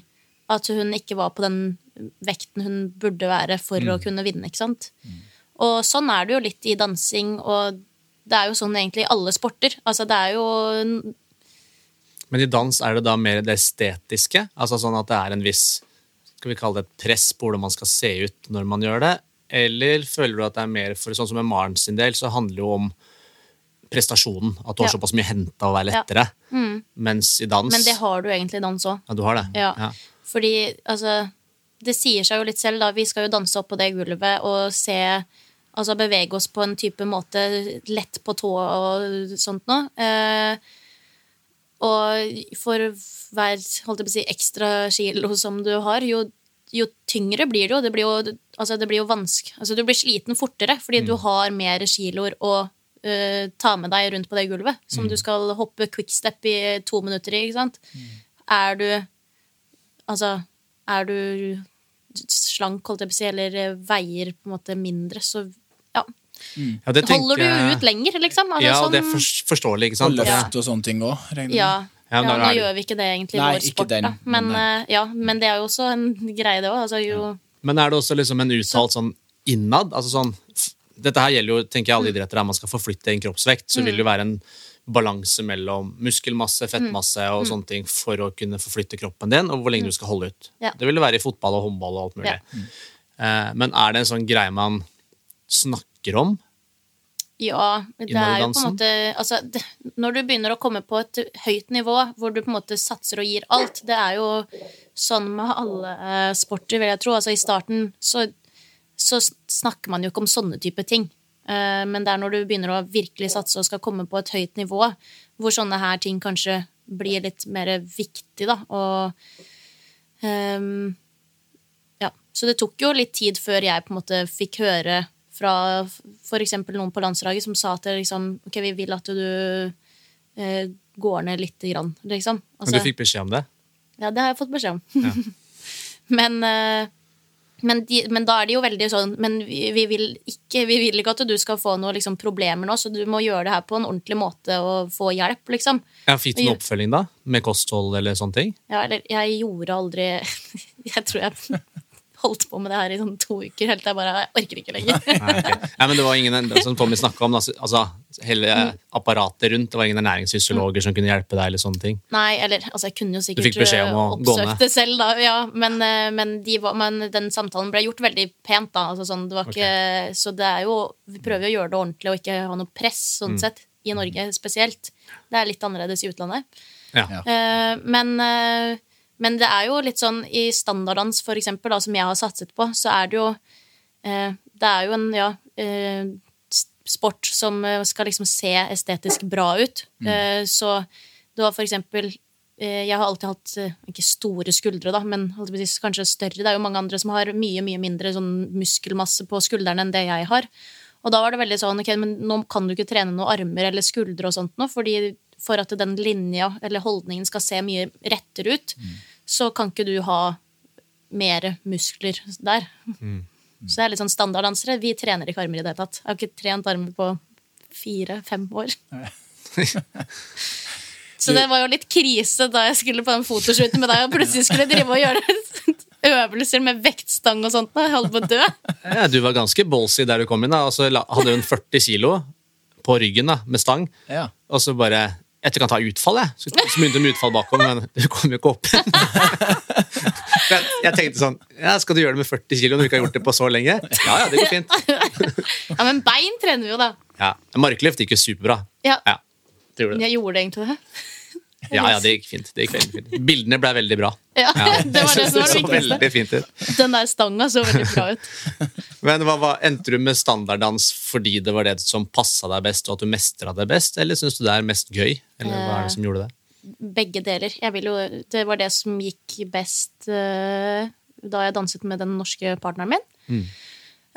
Speaker 3: at hun ikke var på den vekten hun burde være for å kunne vinne, ikke sant? Og sånn er det jo litt i dansing, og det er jo sånn egentlig i alle sporter. Altså det er jo
Speaker 1: Men i dans er det da mer det estetiske? Altså sånn at det er en viss skal vi kalle det et press på hvordan man skal se ut når man gjør det? Eller føler du at det er mer for sånn som med Maren sin del, så handler det jo om prestasjonen. At du har
Speaker 3: Ja.
Speaker 1: såpass mye henta å være
Speaker 3: Ja.
Speaker 1: lettere. Mens i dans
Speaker 3: Men det har du egentlig i dans òg.
Speaker 1: Ja, du har det?
Speaker 3: Ja. Fordi altså Det sier seg jo litt selv, da. Vi skal jo danse opp på det gulvet og se Altså bevege oss på en type måte lett på tå og sånt noe. Eh, og for hver holdt jeg på å si, ekstra kilo som du har, jo, jo tyngre blir det jo. Det blir jo, altså det blir jo vansk. Altså du blir sliten fortere fordi du har mer kiloer å eh, ta med deg rundt på det gulvet. Som du skal hoppe quickstep i to minutter i. ikke sant? Er du Altså, er du slank, holdt jeg på å si, eller veier på en måte mindre, så ja.
Speaker 1: Ja, det tenker
Speaker 3: Holder du ut lenger, liksom? Altså,
Speaker 1: Ja, og det er
Speaker 3: sånn-
Speaker 1: for, forståelig, ikke
Speaker 2: Og løft og sånne ting òg, regner jeg
Speaker 3: Ja.
Speaker 1: Ja,
Speaker 3: ja, nå
Speaker 1: det-
Speaker 3: gjør vi ikke det egentlig i vår sport,
Speaker 2: den,
Speaker 3: da. Men,
Speaker 2: men
Speaker 3: eh, ja, men det er jo også en greie, det òg. Altså, jo
Speaker 1: Men er det også liksom en uttalt sånn innad? Altså sånn, dette her gjelder jo, tenker jeg, alle idretter der man skal forflytte en kroppsvekt, så vil det jo være en balanse mellom muskelmasse, fettmasse og sånne ting for å kunne forflytte kroppen din, og hvor lenge du skal holde ut.
Speaker 3: Ja.
Speaker 1: Det vil det være i fotball og håndball og alt mulig. Eh, men er det en sånn greie man snakker om?
Speaker 3: Ja, det er jo på en måte altså, det, Når du begynner å komme på et høyt nivå, hvor du på en måte satser og gir alt Det er jo sånn med alle eh, sporter, vil jeg tro. Altså, I starten så, så snakker man jo ikke om sånne type ting. Eh, men det er når du begynner å virkelig satse og skal komme på et høyt nivå, hvor sånne her ting kanskje blir litt mer viktig, da. Og ehm, ja. Så det tok jo litt tid før jeg på en måte fikk høre fra f.eks. noen på landslaget som sa at liksom, okay, vi vil at du eh, går ned lite grann, liksom.
Speaker 1: Men
Speaker 3: Altså,
Speaker 1: du fikk beskjed om det?
Speaker 3: ja, det har jeg fått beskjed om. *laughs* men, eh, men, de, men da er det jo veldig sånn Men vi, vi, vil ikke, vi vil ikke at du skal få noen liksom, problemer nå, så du må gjøre det her på en ordentlig måte og få hjelp, liksom.
Speaker 1: Ja, Fikk du noen oppfølging da? Med kosthold eller sånne ting?
Speaker 3: Ja, eller jeg gjorde aldri *laughs* Jeg tror jeg holdt på med det her i sånn to uker helt til jeg bare jeg orker ikke lenger. *laughs*
Speaker 1: Nei, okay. Nei, men det var ingen, Som Tommy snakka om, altså, altså hele apparatet rundt. Det var ingen ernæringsfysiologer som kunne hjelpe deg. eller sånne ting.
Speaker 3: Nei, eller altså, jeg kunne jo sikkert
Speaker 1: fikk beskjed om å
Speaker 3: eh,
Speaker 1: gå ned.
Speaker 3: oppsøkt det selv, da. Ja, men, eh, men, de var, men den samtalen ble gjort veldig pent, da. Altså, sånn, det var ikke, Så det er jo Vi prøver jo å gjøre det ordentlig og ikke ha noe press, sånn
Speaker 1: Mm.
Speaker 3: sett. I Norge spesielt. Det er litt annerledes i utlandet.
Speaker 1: Ja.
Speaker 3: Eh, men, eh, men det er jo litt sånn i standarddans, for eksempel, da, som jeg har satset på, så er det jo eh, Det er jo en ja, eh, sport som eh, skal liksom se estetisk bra ut. Eh, så det var for eksempel eh, Jeg har alltid hatt eh, ikke store skuldre, da, men kanskje større. Det er jo mange andre som har mye mye mindre sånn muskelmasse på skuldrene enn det jeg har. Og da var det veldig sånn ok, men nå kan du ikke trene noen armer eller skuldre og sånt nå, fordi for at den linja eller holdningen skal se mye rettere ut, så kan ikke du ha mer muskler der. Så det er litt sånn standarddansere. Vi trener ikke armer i det hele tatt. Jeg har ikke trent armer på fire-fem år. *laughs* Så det var jo litt krise da jeg skulle på den fotoshooten med deg og plutselig skulle drive og gjøre *laughs* øvelser med vektstang og sånt. Jeg holdt på å dø.
Speaker 1: Ja, du var ganske ballsy der du kom inn. da, og så hadde hun 40 kilo på ryggen da, med stang.
Speaker 2: Ja.
Speaker 1: Og så bare Jeg kan ta utfall, jeg. Så så begynte hun med utfall bakom, men du kom jo ikke opp *laughs* Men jeg, jeg tenkte sånn ja, Skal du gjøre det med 40 kilo når du ikke har gjort det på så lenge? Ja, ja, det går fint. *laughs*
Speaker 3: Ja, Men bein trener vi jo, da.
Speaker 1: Ja, Markløft gikk jo superbra.
Speaker 3: Ja,
Speaker 1: Ja, det gjorde det.
Speaker 3: Jeg gjorde egentlig det.
Speaker 1: Ja, ja, det gikk fint. Det gikk veldig fint. Bildene ble veldig bra.
Speaker 3: Ja, Det var det som var det *laughs* var
Speaker 1: veldig fint ut.
Speaker 3: Den der stanga så veldig bra ut. *laughs*
Speaker 1: Men hva, hva, Endte du med standarddans fordi det var det som passa deg best, og at du mestra det best, eller syns du det er mest gøy? Eller hva er det som gjorde det?
Speaker 3: Begge deler. Jo, det var det som gikk best uh, da jeg danset med den norske partneren min.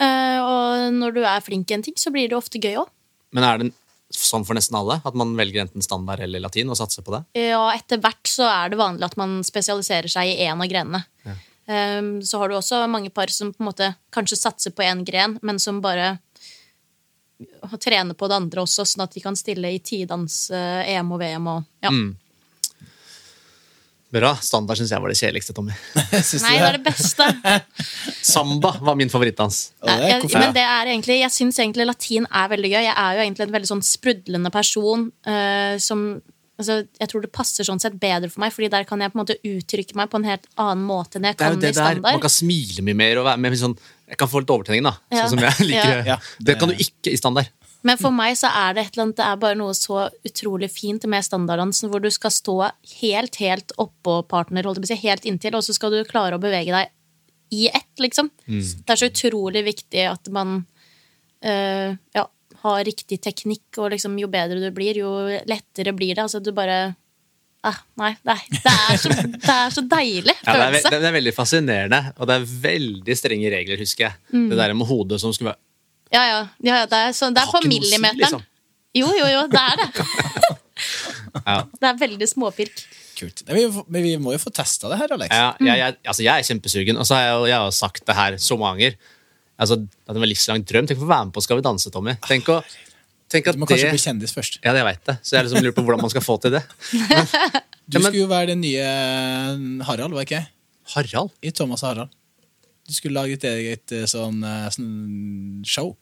Speaker 3: Eh, og når du er flink i en ting, så blir det ofte gøy òg.
Speaker 1: Men er det sånn for nesten alle? At man velger enten standard eller latin og satser på det?
Speaker 3: Ja, etter hvert så er det vanlig at man spesialiserer seg i én av grenene. Um, så har du også mange par som på en måte kanskje satser på én gren, men som bare trener på det andre også, sånn at de kan stille i tidans uh, EM og VM og ja.
Speaker 1: Mm. Bra. Standard syns jeg var det kjedeligste, Tommy. *laughs*
Speaker 3: Nei, det er det beste. *laughs*
Speaker 1: Samba var min favorittdans.
Speaker 3: Jeg, men det er egentlig, jeg syns egentlig latin er veldig gøy. Jeg er jo egentlig en veldig sånn sprudlende person uh, som altså, Jeg tror det passer sånn sett bedre for meg, Fordi der kan jeg på en måte uttrykke meg på en helt annen måte enn jeg
Speaker 1: Det er
Speaker 3: kan
Speaker 1: jo det
Speaker 3: i
Speaker 1: der, Man kan smile mye mer og være med sånn Jeg kan få litt overtenning, da.
Speaker 3: Ja.
Speaker 1: Sånn som jeg liker.
Speaker 2: Ja.
Speaker 1: Det kan du ikke i standard.
Speaker 3: Men for meg så er det et eller annet, det er bare noe så utrolig fint med standarddansen, hvor du skal stå helt, helt oppå partner, holdt jeg på å si, helt inntil, og så skal du klare å bevege deg i ett, liksom. Det er så utrolig viktig at man øh, ja, har riktig teknikk, og liksom jo bedre du blir, jo lettere blir det. Altså du bare ah, Nei, nei. Det er så, det er så deilig
Speaker 1: Ja, det, er, det er veldig fascinerende, og det er veldig strenge regler, husker jeg.
Speaker 3: Mm.
Speaker 1: Det der med hodet som skulle være
Speaker 3: Ja, ja. ja, ja det er, så, det er på millimeteren.
Speaker 1: liksom.
Speaker 3: Jo, jo, jo, det er det. *laughs*
Speaker 1: Ja.
Speaker 3: Det er veldig småpirk.
Speaker 2: Kult. Vi, men vi må jo få testa det her, Alex.
Speaker 1: Ja, jeg, jeg, altså jeg er kjempesugen, og så har jeg, jeg har sagt det her så mange ganger. Altså, det er en livslang drøm. Tenk å få være med på Skal vi danse, Tommy. Tenk, å, tenk at
Speaker 2: Du må kanskje
Speaker 1: det
Speaker 2: bli kjendis først.
Speaker 1: Ja, jeg vet det. Så jeg liksom lurer på hvordan man skal få til det.
Speaker 2: Du *laughs*
Speaker 1: Ja, men-
Speaker 2: skulle jo være den nye eh, Harald, var ikke?
Speaker 1: Harald?
Speaker 2: I Thomas og Harald. Du skulle lage et eget eh, sånn, eh, sånn show.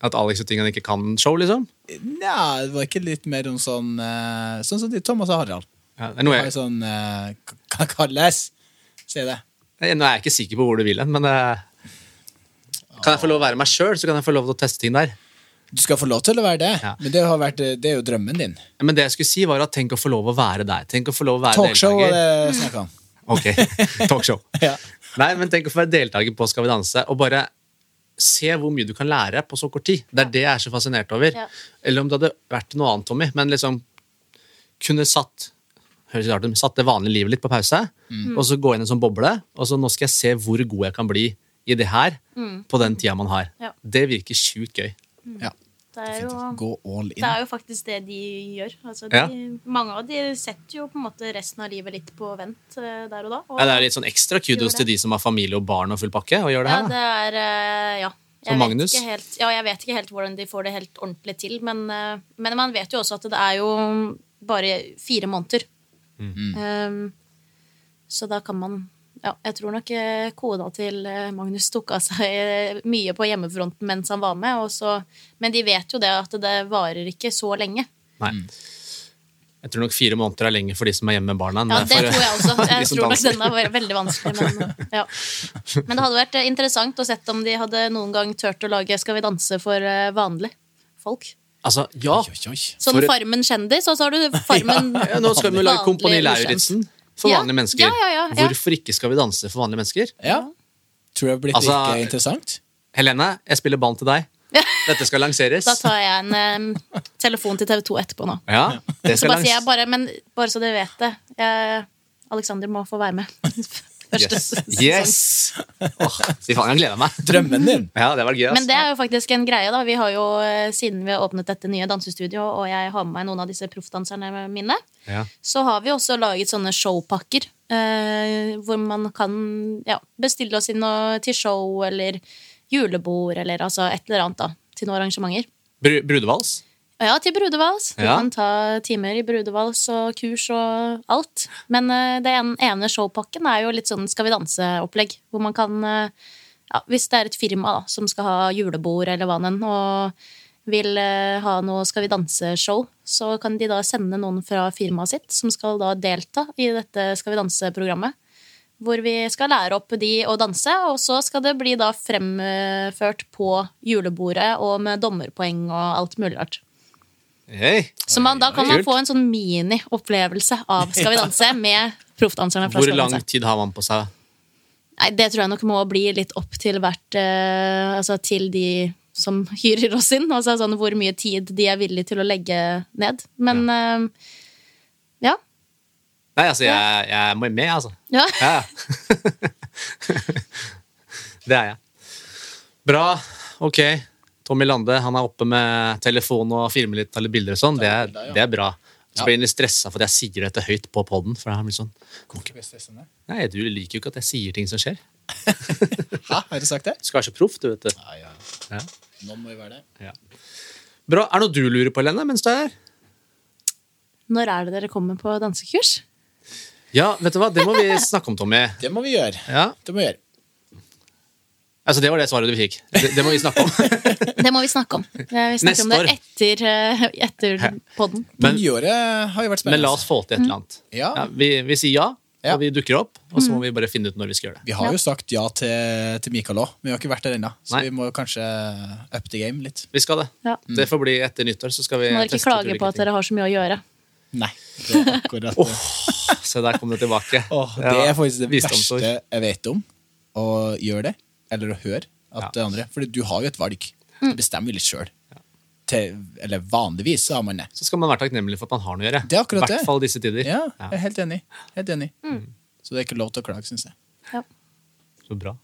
Speaker 1: At Alex og tingene ikke kan show, liksom?
Speaker 2: Nja, det var ikke litt mer om sånn eh, Sånn som Thomas og Harald.
Speaker 1: Ja, det er noe jeg,
Speaker 2: sånn uh, Kan *laughs* kalles? Si det.
Speaker 1: nå er jeg ikke sikker på hvor du vil hen, men uh, Kan jeg få lov å være meg sjøl, så kan jeg få lov til å teste ting der.
Speaker 2: Du skal få lov til å være det,
Speaker 1: Ja.
Speaker 2: men det, har vært, eh, det er jo drømmen din.
Speaker 1: Ja, Men det jeg skulle si, var at tenk å få lov å være der. Tenk å få lov å være
Speaker 2: Talkshow var det snakk om.
Speaker 1: Ok, *laughs* talkshow. *laughs*
Speaker 2: Ja.
Speaker 1: Nei, men tenk å få være deltaker på Skal vi danse, og bare se hvor mye du kan lære på så kort tid. Det er det jeg er så fascinert over.
Speaker 3: Ja.
Speaker 1: Eller om det hadde vært noe annet, Tommy, men liksom kunne satt høres rart ut, satt det vanlige livet litt på pause,
Speaker 3: Mm.
Speaker 1: og så gå inn i en sånn boble, og så nå skal jeg se hvor god jeg kan bli i det her på den tida man har.
Speaker 3: Mm. Ja.
Speaker 1: Det virker sjukt gøy.
Speaker 2: Ja.
Speaker 3: Det er jo Det er jo faktisk det de gjør. Altså, de,
Speaker 1: Ja.
Speaker 3: Mange av de setter jo på en måte resten av livet litt på vent eh, der og da. Og,
Speaker 1: Ja, det er litt sånn ekstra kudos til de som har familie og barn og full pakke, og gjør det
Speaker 3: ja,
Speaker 1: her.
Speaker 3: det er ja.
Speaker 1: Jeg
Speaker 3: Som
Speaker 1: Magnus?
Speaker 3: Helt, ja, jeg vet ikke helt hvordan de får det helt ordentlig til, men, eh, men man vet jo også at det er jo bare fire måneder.
Speaker 1: Mm.
Speaker 3: Um, så da kan man ja, jeg tror nok kona til eh, Magnus tok av seg eh, mye på hjemmefronten mens han var med. Og så, men de vet jo det at det varer ikke så lenge.
Speaker 1: Nei. Jeg tror nok fire måneder er lenge for de som er hjemme med barna. enn
Speaker 3: Ja, det
Speaker 1: for-
Speaker 3: tror jeg også. *laughs* Jeg
Speaker 1: som
Speaker 3: tror nok
Speaker 1: denne
Speaker 3: den er veldig vanskelig. Men, *laughs* ja. men det hadde vært eh, interessant å sett om de hadde noen gang turt å lage Skal vi danse for eh, vanlige folk.
Speaker 1: Altså, ja!
Speaker 3: Sånn Farmen kjendis, og så har du Farmen *laughs*
Speaker 1: ja nå skal vi lage Kompani Lauritzen for
Speaker 3: Ja.
Speaker 1: vanlige mennesker.
Speaker 3: Ja, ja, ja, ja.
Speaker 1: Hvorfor ikke skal vi danse for vanlige mennesker?
Speaker 2: Ja. Tror jeg blir
Speaker 1: Altså-
Speaker 2: like interessant?
Speaker 1: Helene, jeg spiller ball til deg. *laughs* Dette skal lanseres.
Speaker 3: Da tar jeg en um, telefon til TV 2 etterpå nå.
Speaker 1: Ja, det
Speaker 3: Så
Speaker 1: skal
Speaker 3: bare sier jeg bare, men bare så dere vet det. Jeg, Alexander må få være med. *laughs* Første
Speaker 1: Yes!
Speaker 3: sesong.
Speaker 1: yes. Åh, fy faen, jeg gleder meg.
Speaker 2: Drømmen din.
Speaker 1: Ja, det var gøy. ass.
Speaker 3: Men det er jo faktisk en greie, da. Vi har jo, eh, Siden vi har åpnet dette nye dansestudioet, og jeg har med meg noen av disse proffdanserne mine,
Speaker 1: Ja.
Speaker 3: så har vi også laget sånne showpakker. Eh, hvor man kan ja, bestille oss inn til show eller julebord eller altså et eller annet da, til noen arrangementer.
Speaker 1: Br brudevals?
Speaker 3: Ja, til brudevals. Du
Speaker 1: Ja.
Speaker 3: kan ta timer i brudevals og kurs og alt. Men uh, det ene showpakken er jo litt sånn Skal vi danse-opplegg. Hvor man kan uh, ja, Hvis det er et firma da, som skal ha julebord eller hva enn, og vil uh, ha noe Skal vi danse-show, så kan de da sende noen fra firmaet sitt som skal da delta i dette Skal vi danse-programmet. Hvor vi skal lære opp de å danse, og så skal det bli da fremført på julebordet og med dommerpoeng og alt mulig rart.
Speaker 1: Hei.
Speaker 3: Så man, da kan man få en sånn mini-opplevelse av Skal vi danse med proffdanserne
Speaker 1: Hvor lang tid har man på seg?
Speaker 3: Nei, det tror jeg nok må bli litt opp til hvert eh, Altså til de som hyrer oss inn. Altså sånn hvor mye tid de er villige til å legge ned. Men eh, ja.
Speaker 1: Nei, altså, jeg, jeg må med, altså.
Speaker 3: ja.
Speaker 1: Ja, ja. *laughs* det er jeg. Bra. Ok. Tommy Lande han er oppe med telefon og filmer litt eller bilder og sånn. Det, er-
Speaker 2: ja.
Speaker 1: det er bra. Så
Speaker 2: Ja.
Speaker 1: blir han litt stressa for jeg sier dette høyt på poden. Sånn. Nei, du liker jo ikke at jeg sier ting som skjer. *laughs*
Speaker 2: Hæ, har du sagt det?
Speaker 1: Du skal være så proff, du, vet du.
Speaker 2: Ja, ja.
Speaker 1: Ja.
Speaker 2: Nå må vi være det.
Speaker 1: Ja. Bra. Er det noe du lurer på, Helene, mens du er her?
Speaker 3: Når er det dere kommer på dansekurs?
Speaker 1: Ja, vet du hva? Det må vi snakke om, Tommy.
Speaker 2: Det må vi gjøre.
Speaker 1: Ja.
Speaker 2: Det må vi gjøre.
Speaker 1: Altså, Det var det svaret du fikk. Det, det må vi snakke om. *laughs*
Speaker 3: Det må vi snakke om. Vi snakker om det
Speaker 1: år.
Speaker 3: etter, eh, etter podden.
Speaker 1: Men,
Speaker 2: Nyåret har jo vært spennende.
Speaker 1: men la oss få til et eller annet.
Speaker 2: Ja.
Speaker 1: Ja, vi, vi sier ja,
Speaker 2: Ja.
Speaker 1: og vi dukker opp. Og så må vi bare finne ut når vi skal gjøre det.
Speaker 2: Vi har
Speaker 3: Ja.
Speaker 2: jo sagt ja til, til Mikael òg, men vi har ikke vært der ennå. Så
Speaker 1: Nei.
Speaker 2: vi må kanskje up the game litt.
Speaker 1: Vi skal det.
Speaker 3: Ja.
Speaker 1: Det får bli etter nyttår. så skal vi
Speaker 3: Må dere ikke klage på at dere har så mye å gjøre.
Speaker 2: Nei. Det er akkurat det. *laughs*
Speaker 1: Se, der kom det tilbake.
Speaker 2: Oh, det er faktisk det verste jeg vet om. Å gjøre det, eller å høre at
Speaker 1: Ja.
Speaker 2: det andre Fordi du har jo et valg. Du bestemmer jo litt sjøl. Eller vanligvis så har man det.
Speaker 1: Så skal man være takknemlig for at man har noe å gjøre.
Speaker 2: Det er akkurat
Speaker 1: I hvert fall disse tider.
Speaker 2: Ja, jeg er helt enig. Helt enig. Så det er ikke lov til å klage, syns jeg.
Speaker 3: Ja.
Speaker 1: Så bra.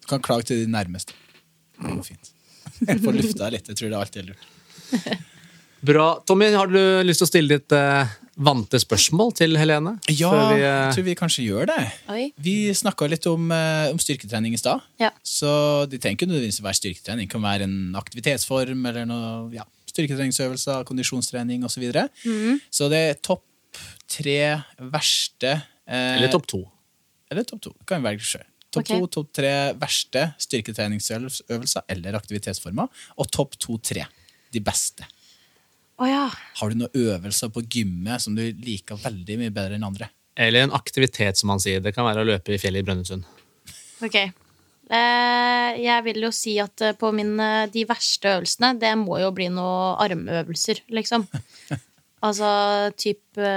Speaker 2: Du kan klage til de nærmeste. Det går fint. *laughs* Jeg får lufta litt. Jeg tror det alltid er lurt. *laughs*
Speaker 1: Bra. Tommy, har du lyst til å stille ditt eh, vante spørsmål til Helene?
Speaker 2: Ja,
Speaker 1: Før vi, eh,
Speaker 2: jeg tror vi kanskje gjør det.
Speaker 3: Oi.
Speaker 2: Vi snakka litt om, eh, om styrketrening i stad.
Speaker 3: Ja.
Speaker 2: Så det trenger ikke nødvendigvis være styrketrening. Det kan være en aktivitetsform eller noe ja, styrketreningsøvelser, kondisjonstrening osv. Så, videre.
Speaker 3: Mhm.
Speaker 2: så det er topp tre verste eh,
Speaker 1: Eller topp to.
Speaker 2: Eller topp to. Kan velge sjøl. Topp
Speaker 3: okay.
Speaker 2: to, topp tre verste styrketreningsøvelser eller aktivitetsformer. Og topp to-tre de beste.
Speaker 3: Å ja.
Speaker 2: Har du noen øvelser på gymmet som du liker veldig mye bedre enn andre?
Speaker 1: Eller en aktivitet, som han sier. Det kan være å løpe i fjellet i Brønnøysund.
Speaker 3: Ok. Eh, jeg vil jo si at eh, på min, eh, de verste øvelsene, det må jo bli noen armøvelser, liksom. *laughs* altså type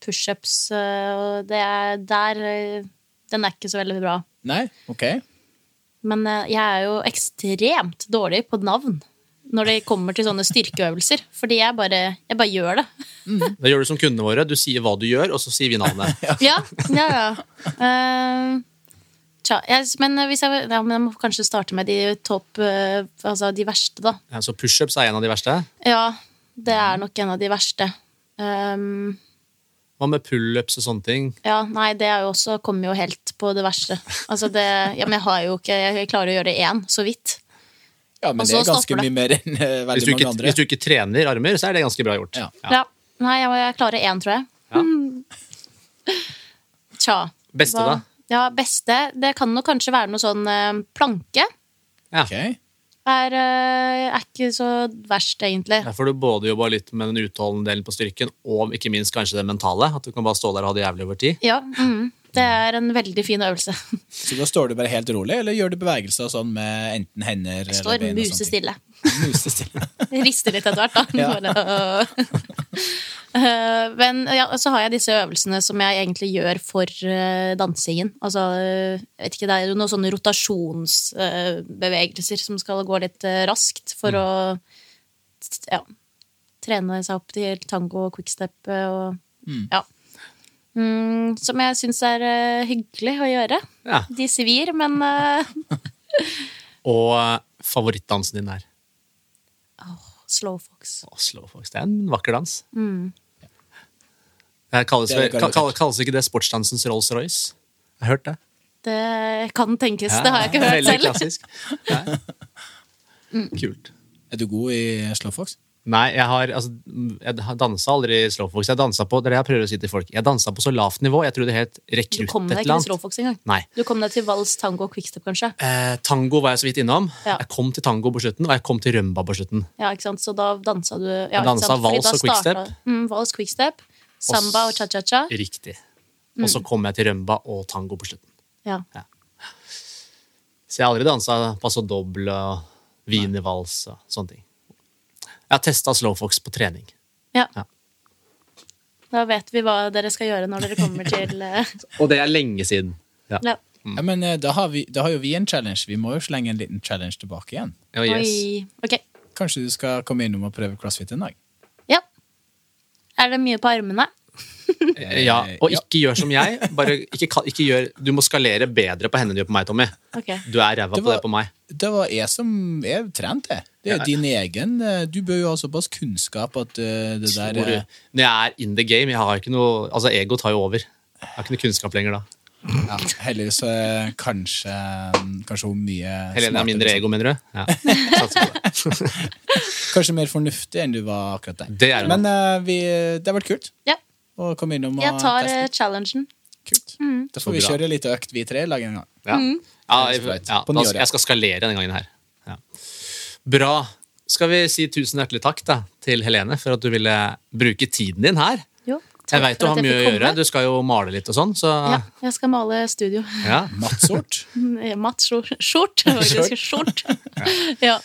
Speaker 3: pushups og det er der Den er ikke så veldig bra.
Speaker 2: Nei? Ok.
Speaker 3: Men jeg er jo ekstremt dårlig på navn når det kommer til sånne styrkeøvelser. Fordi jeg bare, jeg bare gjør det.
Speaker 1: Det gjør du som kundene våre. Du sier hva du gjør, og så sier vi navnet. *laughs*
Speaker 3: Ja, ja, ja. Uh, tja, jeg, men hvis jeg, ja, men jeg må kanskje starte med de topp uh, Altså de verste, da.
Speaker 1: Ja, så pushups er en av de verste.
Speaker 3: Ja, det er nok en av de verste. Um,
Speaker 1: Hva med pullups og sånne ting?
Speaker 3: ja, nei, det er jo også kommer jo helt på det verste. Altså det, ja, men jeg har jo ikke Jeg klarer å gjøre én, så vidt.
Speaker 2: Ja, men det er ganske mye mer enn
Speaker 1: uh,
Speaker 2: veldig
Speaker 1: ikke,
Speaker 2: mange andre.
Speaker 1: hvis du ikke trener armer, så er det ganske bra gjort.
Speaker 2: Ja.
Speaker 3: Ja. Nei, jeg, jeg klarer én, tror jeg.
Speaker 1: Ja. *laughs*
Speaker 3: Tja.
Speaker 1: Beste,
Speaker 3: hva-
Speaker 1: da?
Speaker 3: Ja, beste. Det kan nok kanskje være noe sånn uh, planke.
Speaker 1: Ja.
Speaker 2: Ok.
Speaker 3: Er, uh, er ikke så verst, egentlig.
Speaker 1: Der får du både jobba litt med den utholdende delen på styrken, og ikke minst kanskje det mentale. At du kan bare stå der og ha det jævlig over tid.
Speaker 3: Ja, mm, det er en veldig fin øvelse. *laughs*
Speaker 2: Så da står du bare helt rolig, eller gjør du bevegelser sånn med enten hender
Speaker 3: Jeg står
Speaker 2: eller bein? og
Speaker 3: musestille. *laughs*
Speaker 2: Musestille. *laughs*
Speaker 3: Rister litt etter hvert, da.
Speaker 2: Ja.
Speaker 3: Øh. Men ja, så har jeg disse øvelsene som jeg egentlig gjør for øh, dansingen. Altså, jeg vet ikke, Det er jo noen sånne rotasjonsbevegelser som skal gå litt raskt for å ja, trene seg opp til tango og quickstep og ja. Mm, som jeg syns er uh, hyggelig å gjøre.
Speaker 1: Ja.
Speaker 3: De svir, men uh... *laughs*
Speaker 1: Og eh, favorittdansen din er
Speaker 3: slow fox.
Speaker 1: Slow Fox, Det er en vakker dans.
Speaker 3: Mm.
Speaker 1: Det kalles,
Speaker 2: Det
Speaker 1: vel- kall- kalles ikke det sportsdansens Rolls-Royce? Jeg har hørt det.
Speaker 3: Det kan tenkes. det har jeg ikke *laughs* hørt
Speaker 1: Veldig klassisk. *laughs* Ja. Kult.
Speaker 2: Er du god i slowfox?
Speaker 1: Nei, jeg har altså, Jeg dansa aldri i slowfox. Jeg dansa på, det er det jeg prøver å si til folk. Jeg dansa på så lavt nivå. Jeg tror det het
Speaker 3: Du kom deg ikke til
Speaker 1: annet.
Speaker 3: slowfox engang.
Speaker 1: Nei.
Speaker 3: Du kom deg til vals, tango og quickstep, kanskje.
Speaker 1: Eh, tango var jeg så vidt innom.
Speaker 3: Ja.
Speaker 1: Jeg kom til tango på slutten, og jeg kom til rømba på slutten.
Speaker 3: Ja, ikke sant? Så da dansa du ja,
Speaker 1: Jeg dansa? Vals og quickstep.
Speaker 3: Mm, vals, quickstep, samba og cha-cha-cha.
Speaker 1: Riktig. Og så kom jeg til rømba og tango på slutten.
Speaker 3: Ja.
Speaker 1: Så jeg har aldri dansa paso doble og wienervals og sånne ting. Jeg har testa slowfox på trening.
Speaker 3: ja.
Speaker 1: Ja.
Speaker 3: Da vet vi hva dere skal gjøre når dere kommer til *laughs* eh,
Speaker 1: Og det er lenge siden. Ja.
Speaker 3: ja.
Speaker 2: Ja, men eh, da har, vi, da har jo vi en challenge. Vi må jo slenge en liten challenge tilbake igjen.
Speaker 1: Oh, yes.
Speaker 3: Oi. Ok.
Speaker 2: Kanskje du skal komme innom og prøve crossfit en dag?
Speaker 3: Ja. Er det mye på armene?
Speaker 1: Eh, Ja, og ikke gjør som jeg. Bare ikke, ikke gjør, du må skalere bedre på henne enn du gjør på meg, Tommy.
Speaker 3: Okay.
Speaker 1: Du er ræva på det på meg.
Speaker 2: Det var jeg som Jeg trente det. Det er
Speaker 1: Ja.
Speaker 2: din egen eh, Du bør jo ha såpass kunnskap at eh, det der
Speaker 1: du. Når jeg er in the game, jeg har ikke noe Altså, ego tar jo over. Jeg har ikke noe kunnskap lenger da.
Speaker 2: ja, Heldigvis så kanskje, kanskje hun mye
Speaker 1: Helene har mindre ego, mener du? Ja. *laughs*
Speaker 2: Kanskje mer fornuftig enn du var akkurat der.
Speaker 1: Det er
Speaker 2: Men uh, vi, det har vært kult
Speaker 3: Ja.
Speaker 2: Å komme innom og
Speaker 3: Jeg tar
Speaker 2: teste.
Speaker 3: eh, challengen.
Speaker 2: Kult.
Speaker 3: Mm.
Speaker 2: Da får vi kjøre litt økt, vi tre, lag en gang.
Speaker 1: Ja. Ja, jeg, ja, da- jeg skal skalere denne gangen her. Ja. Bra. Skal vi si tusen hjertelig takk da, til Helene for at du ville bruke tiden din her?
Speaker 3: Jo,
Speaker 1: Jeg
Speaker 3: vet
Speaker 1: veit du har mye å gjøre. Du skal jo male litt og sånn, så
Speaker 3: Ja, jeg skal male studio.
Speaker 1: ja.
Speaker 2: Mattskjort?
Speaker 3: Matt skjort. Skjort. *laughs* faktisk. Skjort. *laughs* Ja.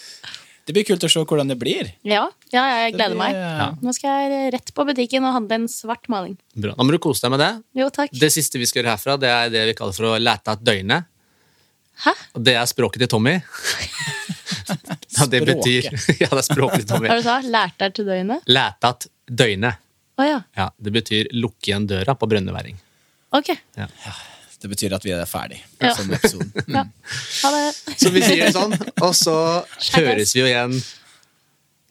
Speaker 2: Det blir kult å se hvordan det blir.
Speaker 3: Ja, ja, jeg gleder
Speaker 2: blir,
Speaker 3: meg.
Speaker 2: ja.
Speaker 3: Nå skal jeg rett på butikken og handle en svart maling.
Speaker 1: Bra. Nå må du kose deg med det.
Speaker 3: Jo, takk.
Speaker 1: Det siste vi skal gjøre herfra, det er det vi kaller for å læte at døgnet.
Speaker 3: Hæ?
Speaker 1: Og det er språket til Tommy. *laughs* Ja, det betyr *laughs* Ja, det er språket til Tommy.
Speaker 3: Hva du sa du? Lært deg til døgnet?
Speaker 1: Læte at døgnet.
Speaker 3: Oh, ja.
Speaker 1: Ja, det betyr lukke igjen døra på brønneværing.
Speaker 3: Ok.
Speaker 2: Det betyr at vi er ferdig.
Speaker 3: Ja.
Speaker 2: Som. *laughs*
Speaker 3: Ja. Ha det.
Speaker 1: Så vi sier det sånn, og så høres vi jo igjen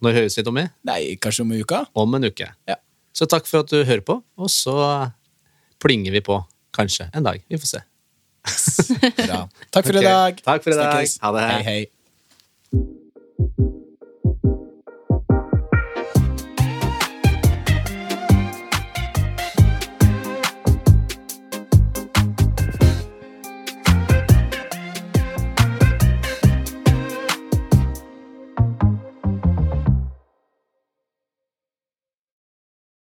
Speaker 1: Når høres vi, Tommy?
Speaker 2: Nei, kanskje om en uke?
Speaker 1: Om en uke.
Speaker 2: Ja.
Speaker 1: Så takk for at du hører på, og så plinger vi på kanskje en dag. Vi får se.
Speaker 2: Bra. Takk for
Speaker 1: okay.
Speaker 2: i dag.
Speaker 1: Takk for i dag.
Speaker 2: Snakkes.
Speaker 1: Ha det.
Speaker 2: Hei, hei.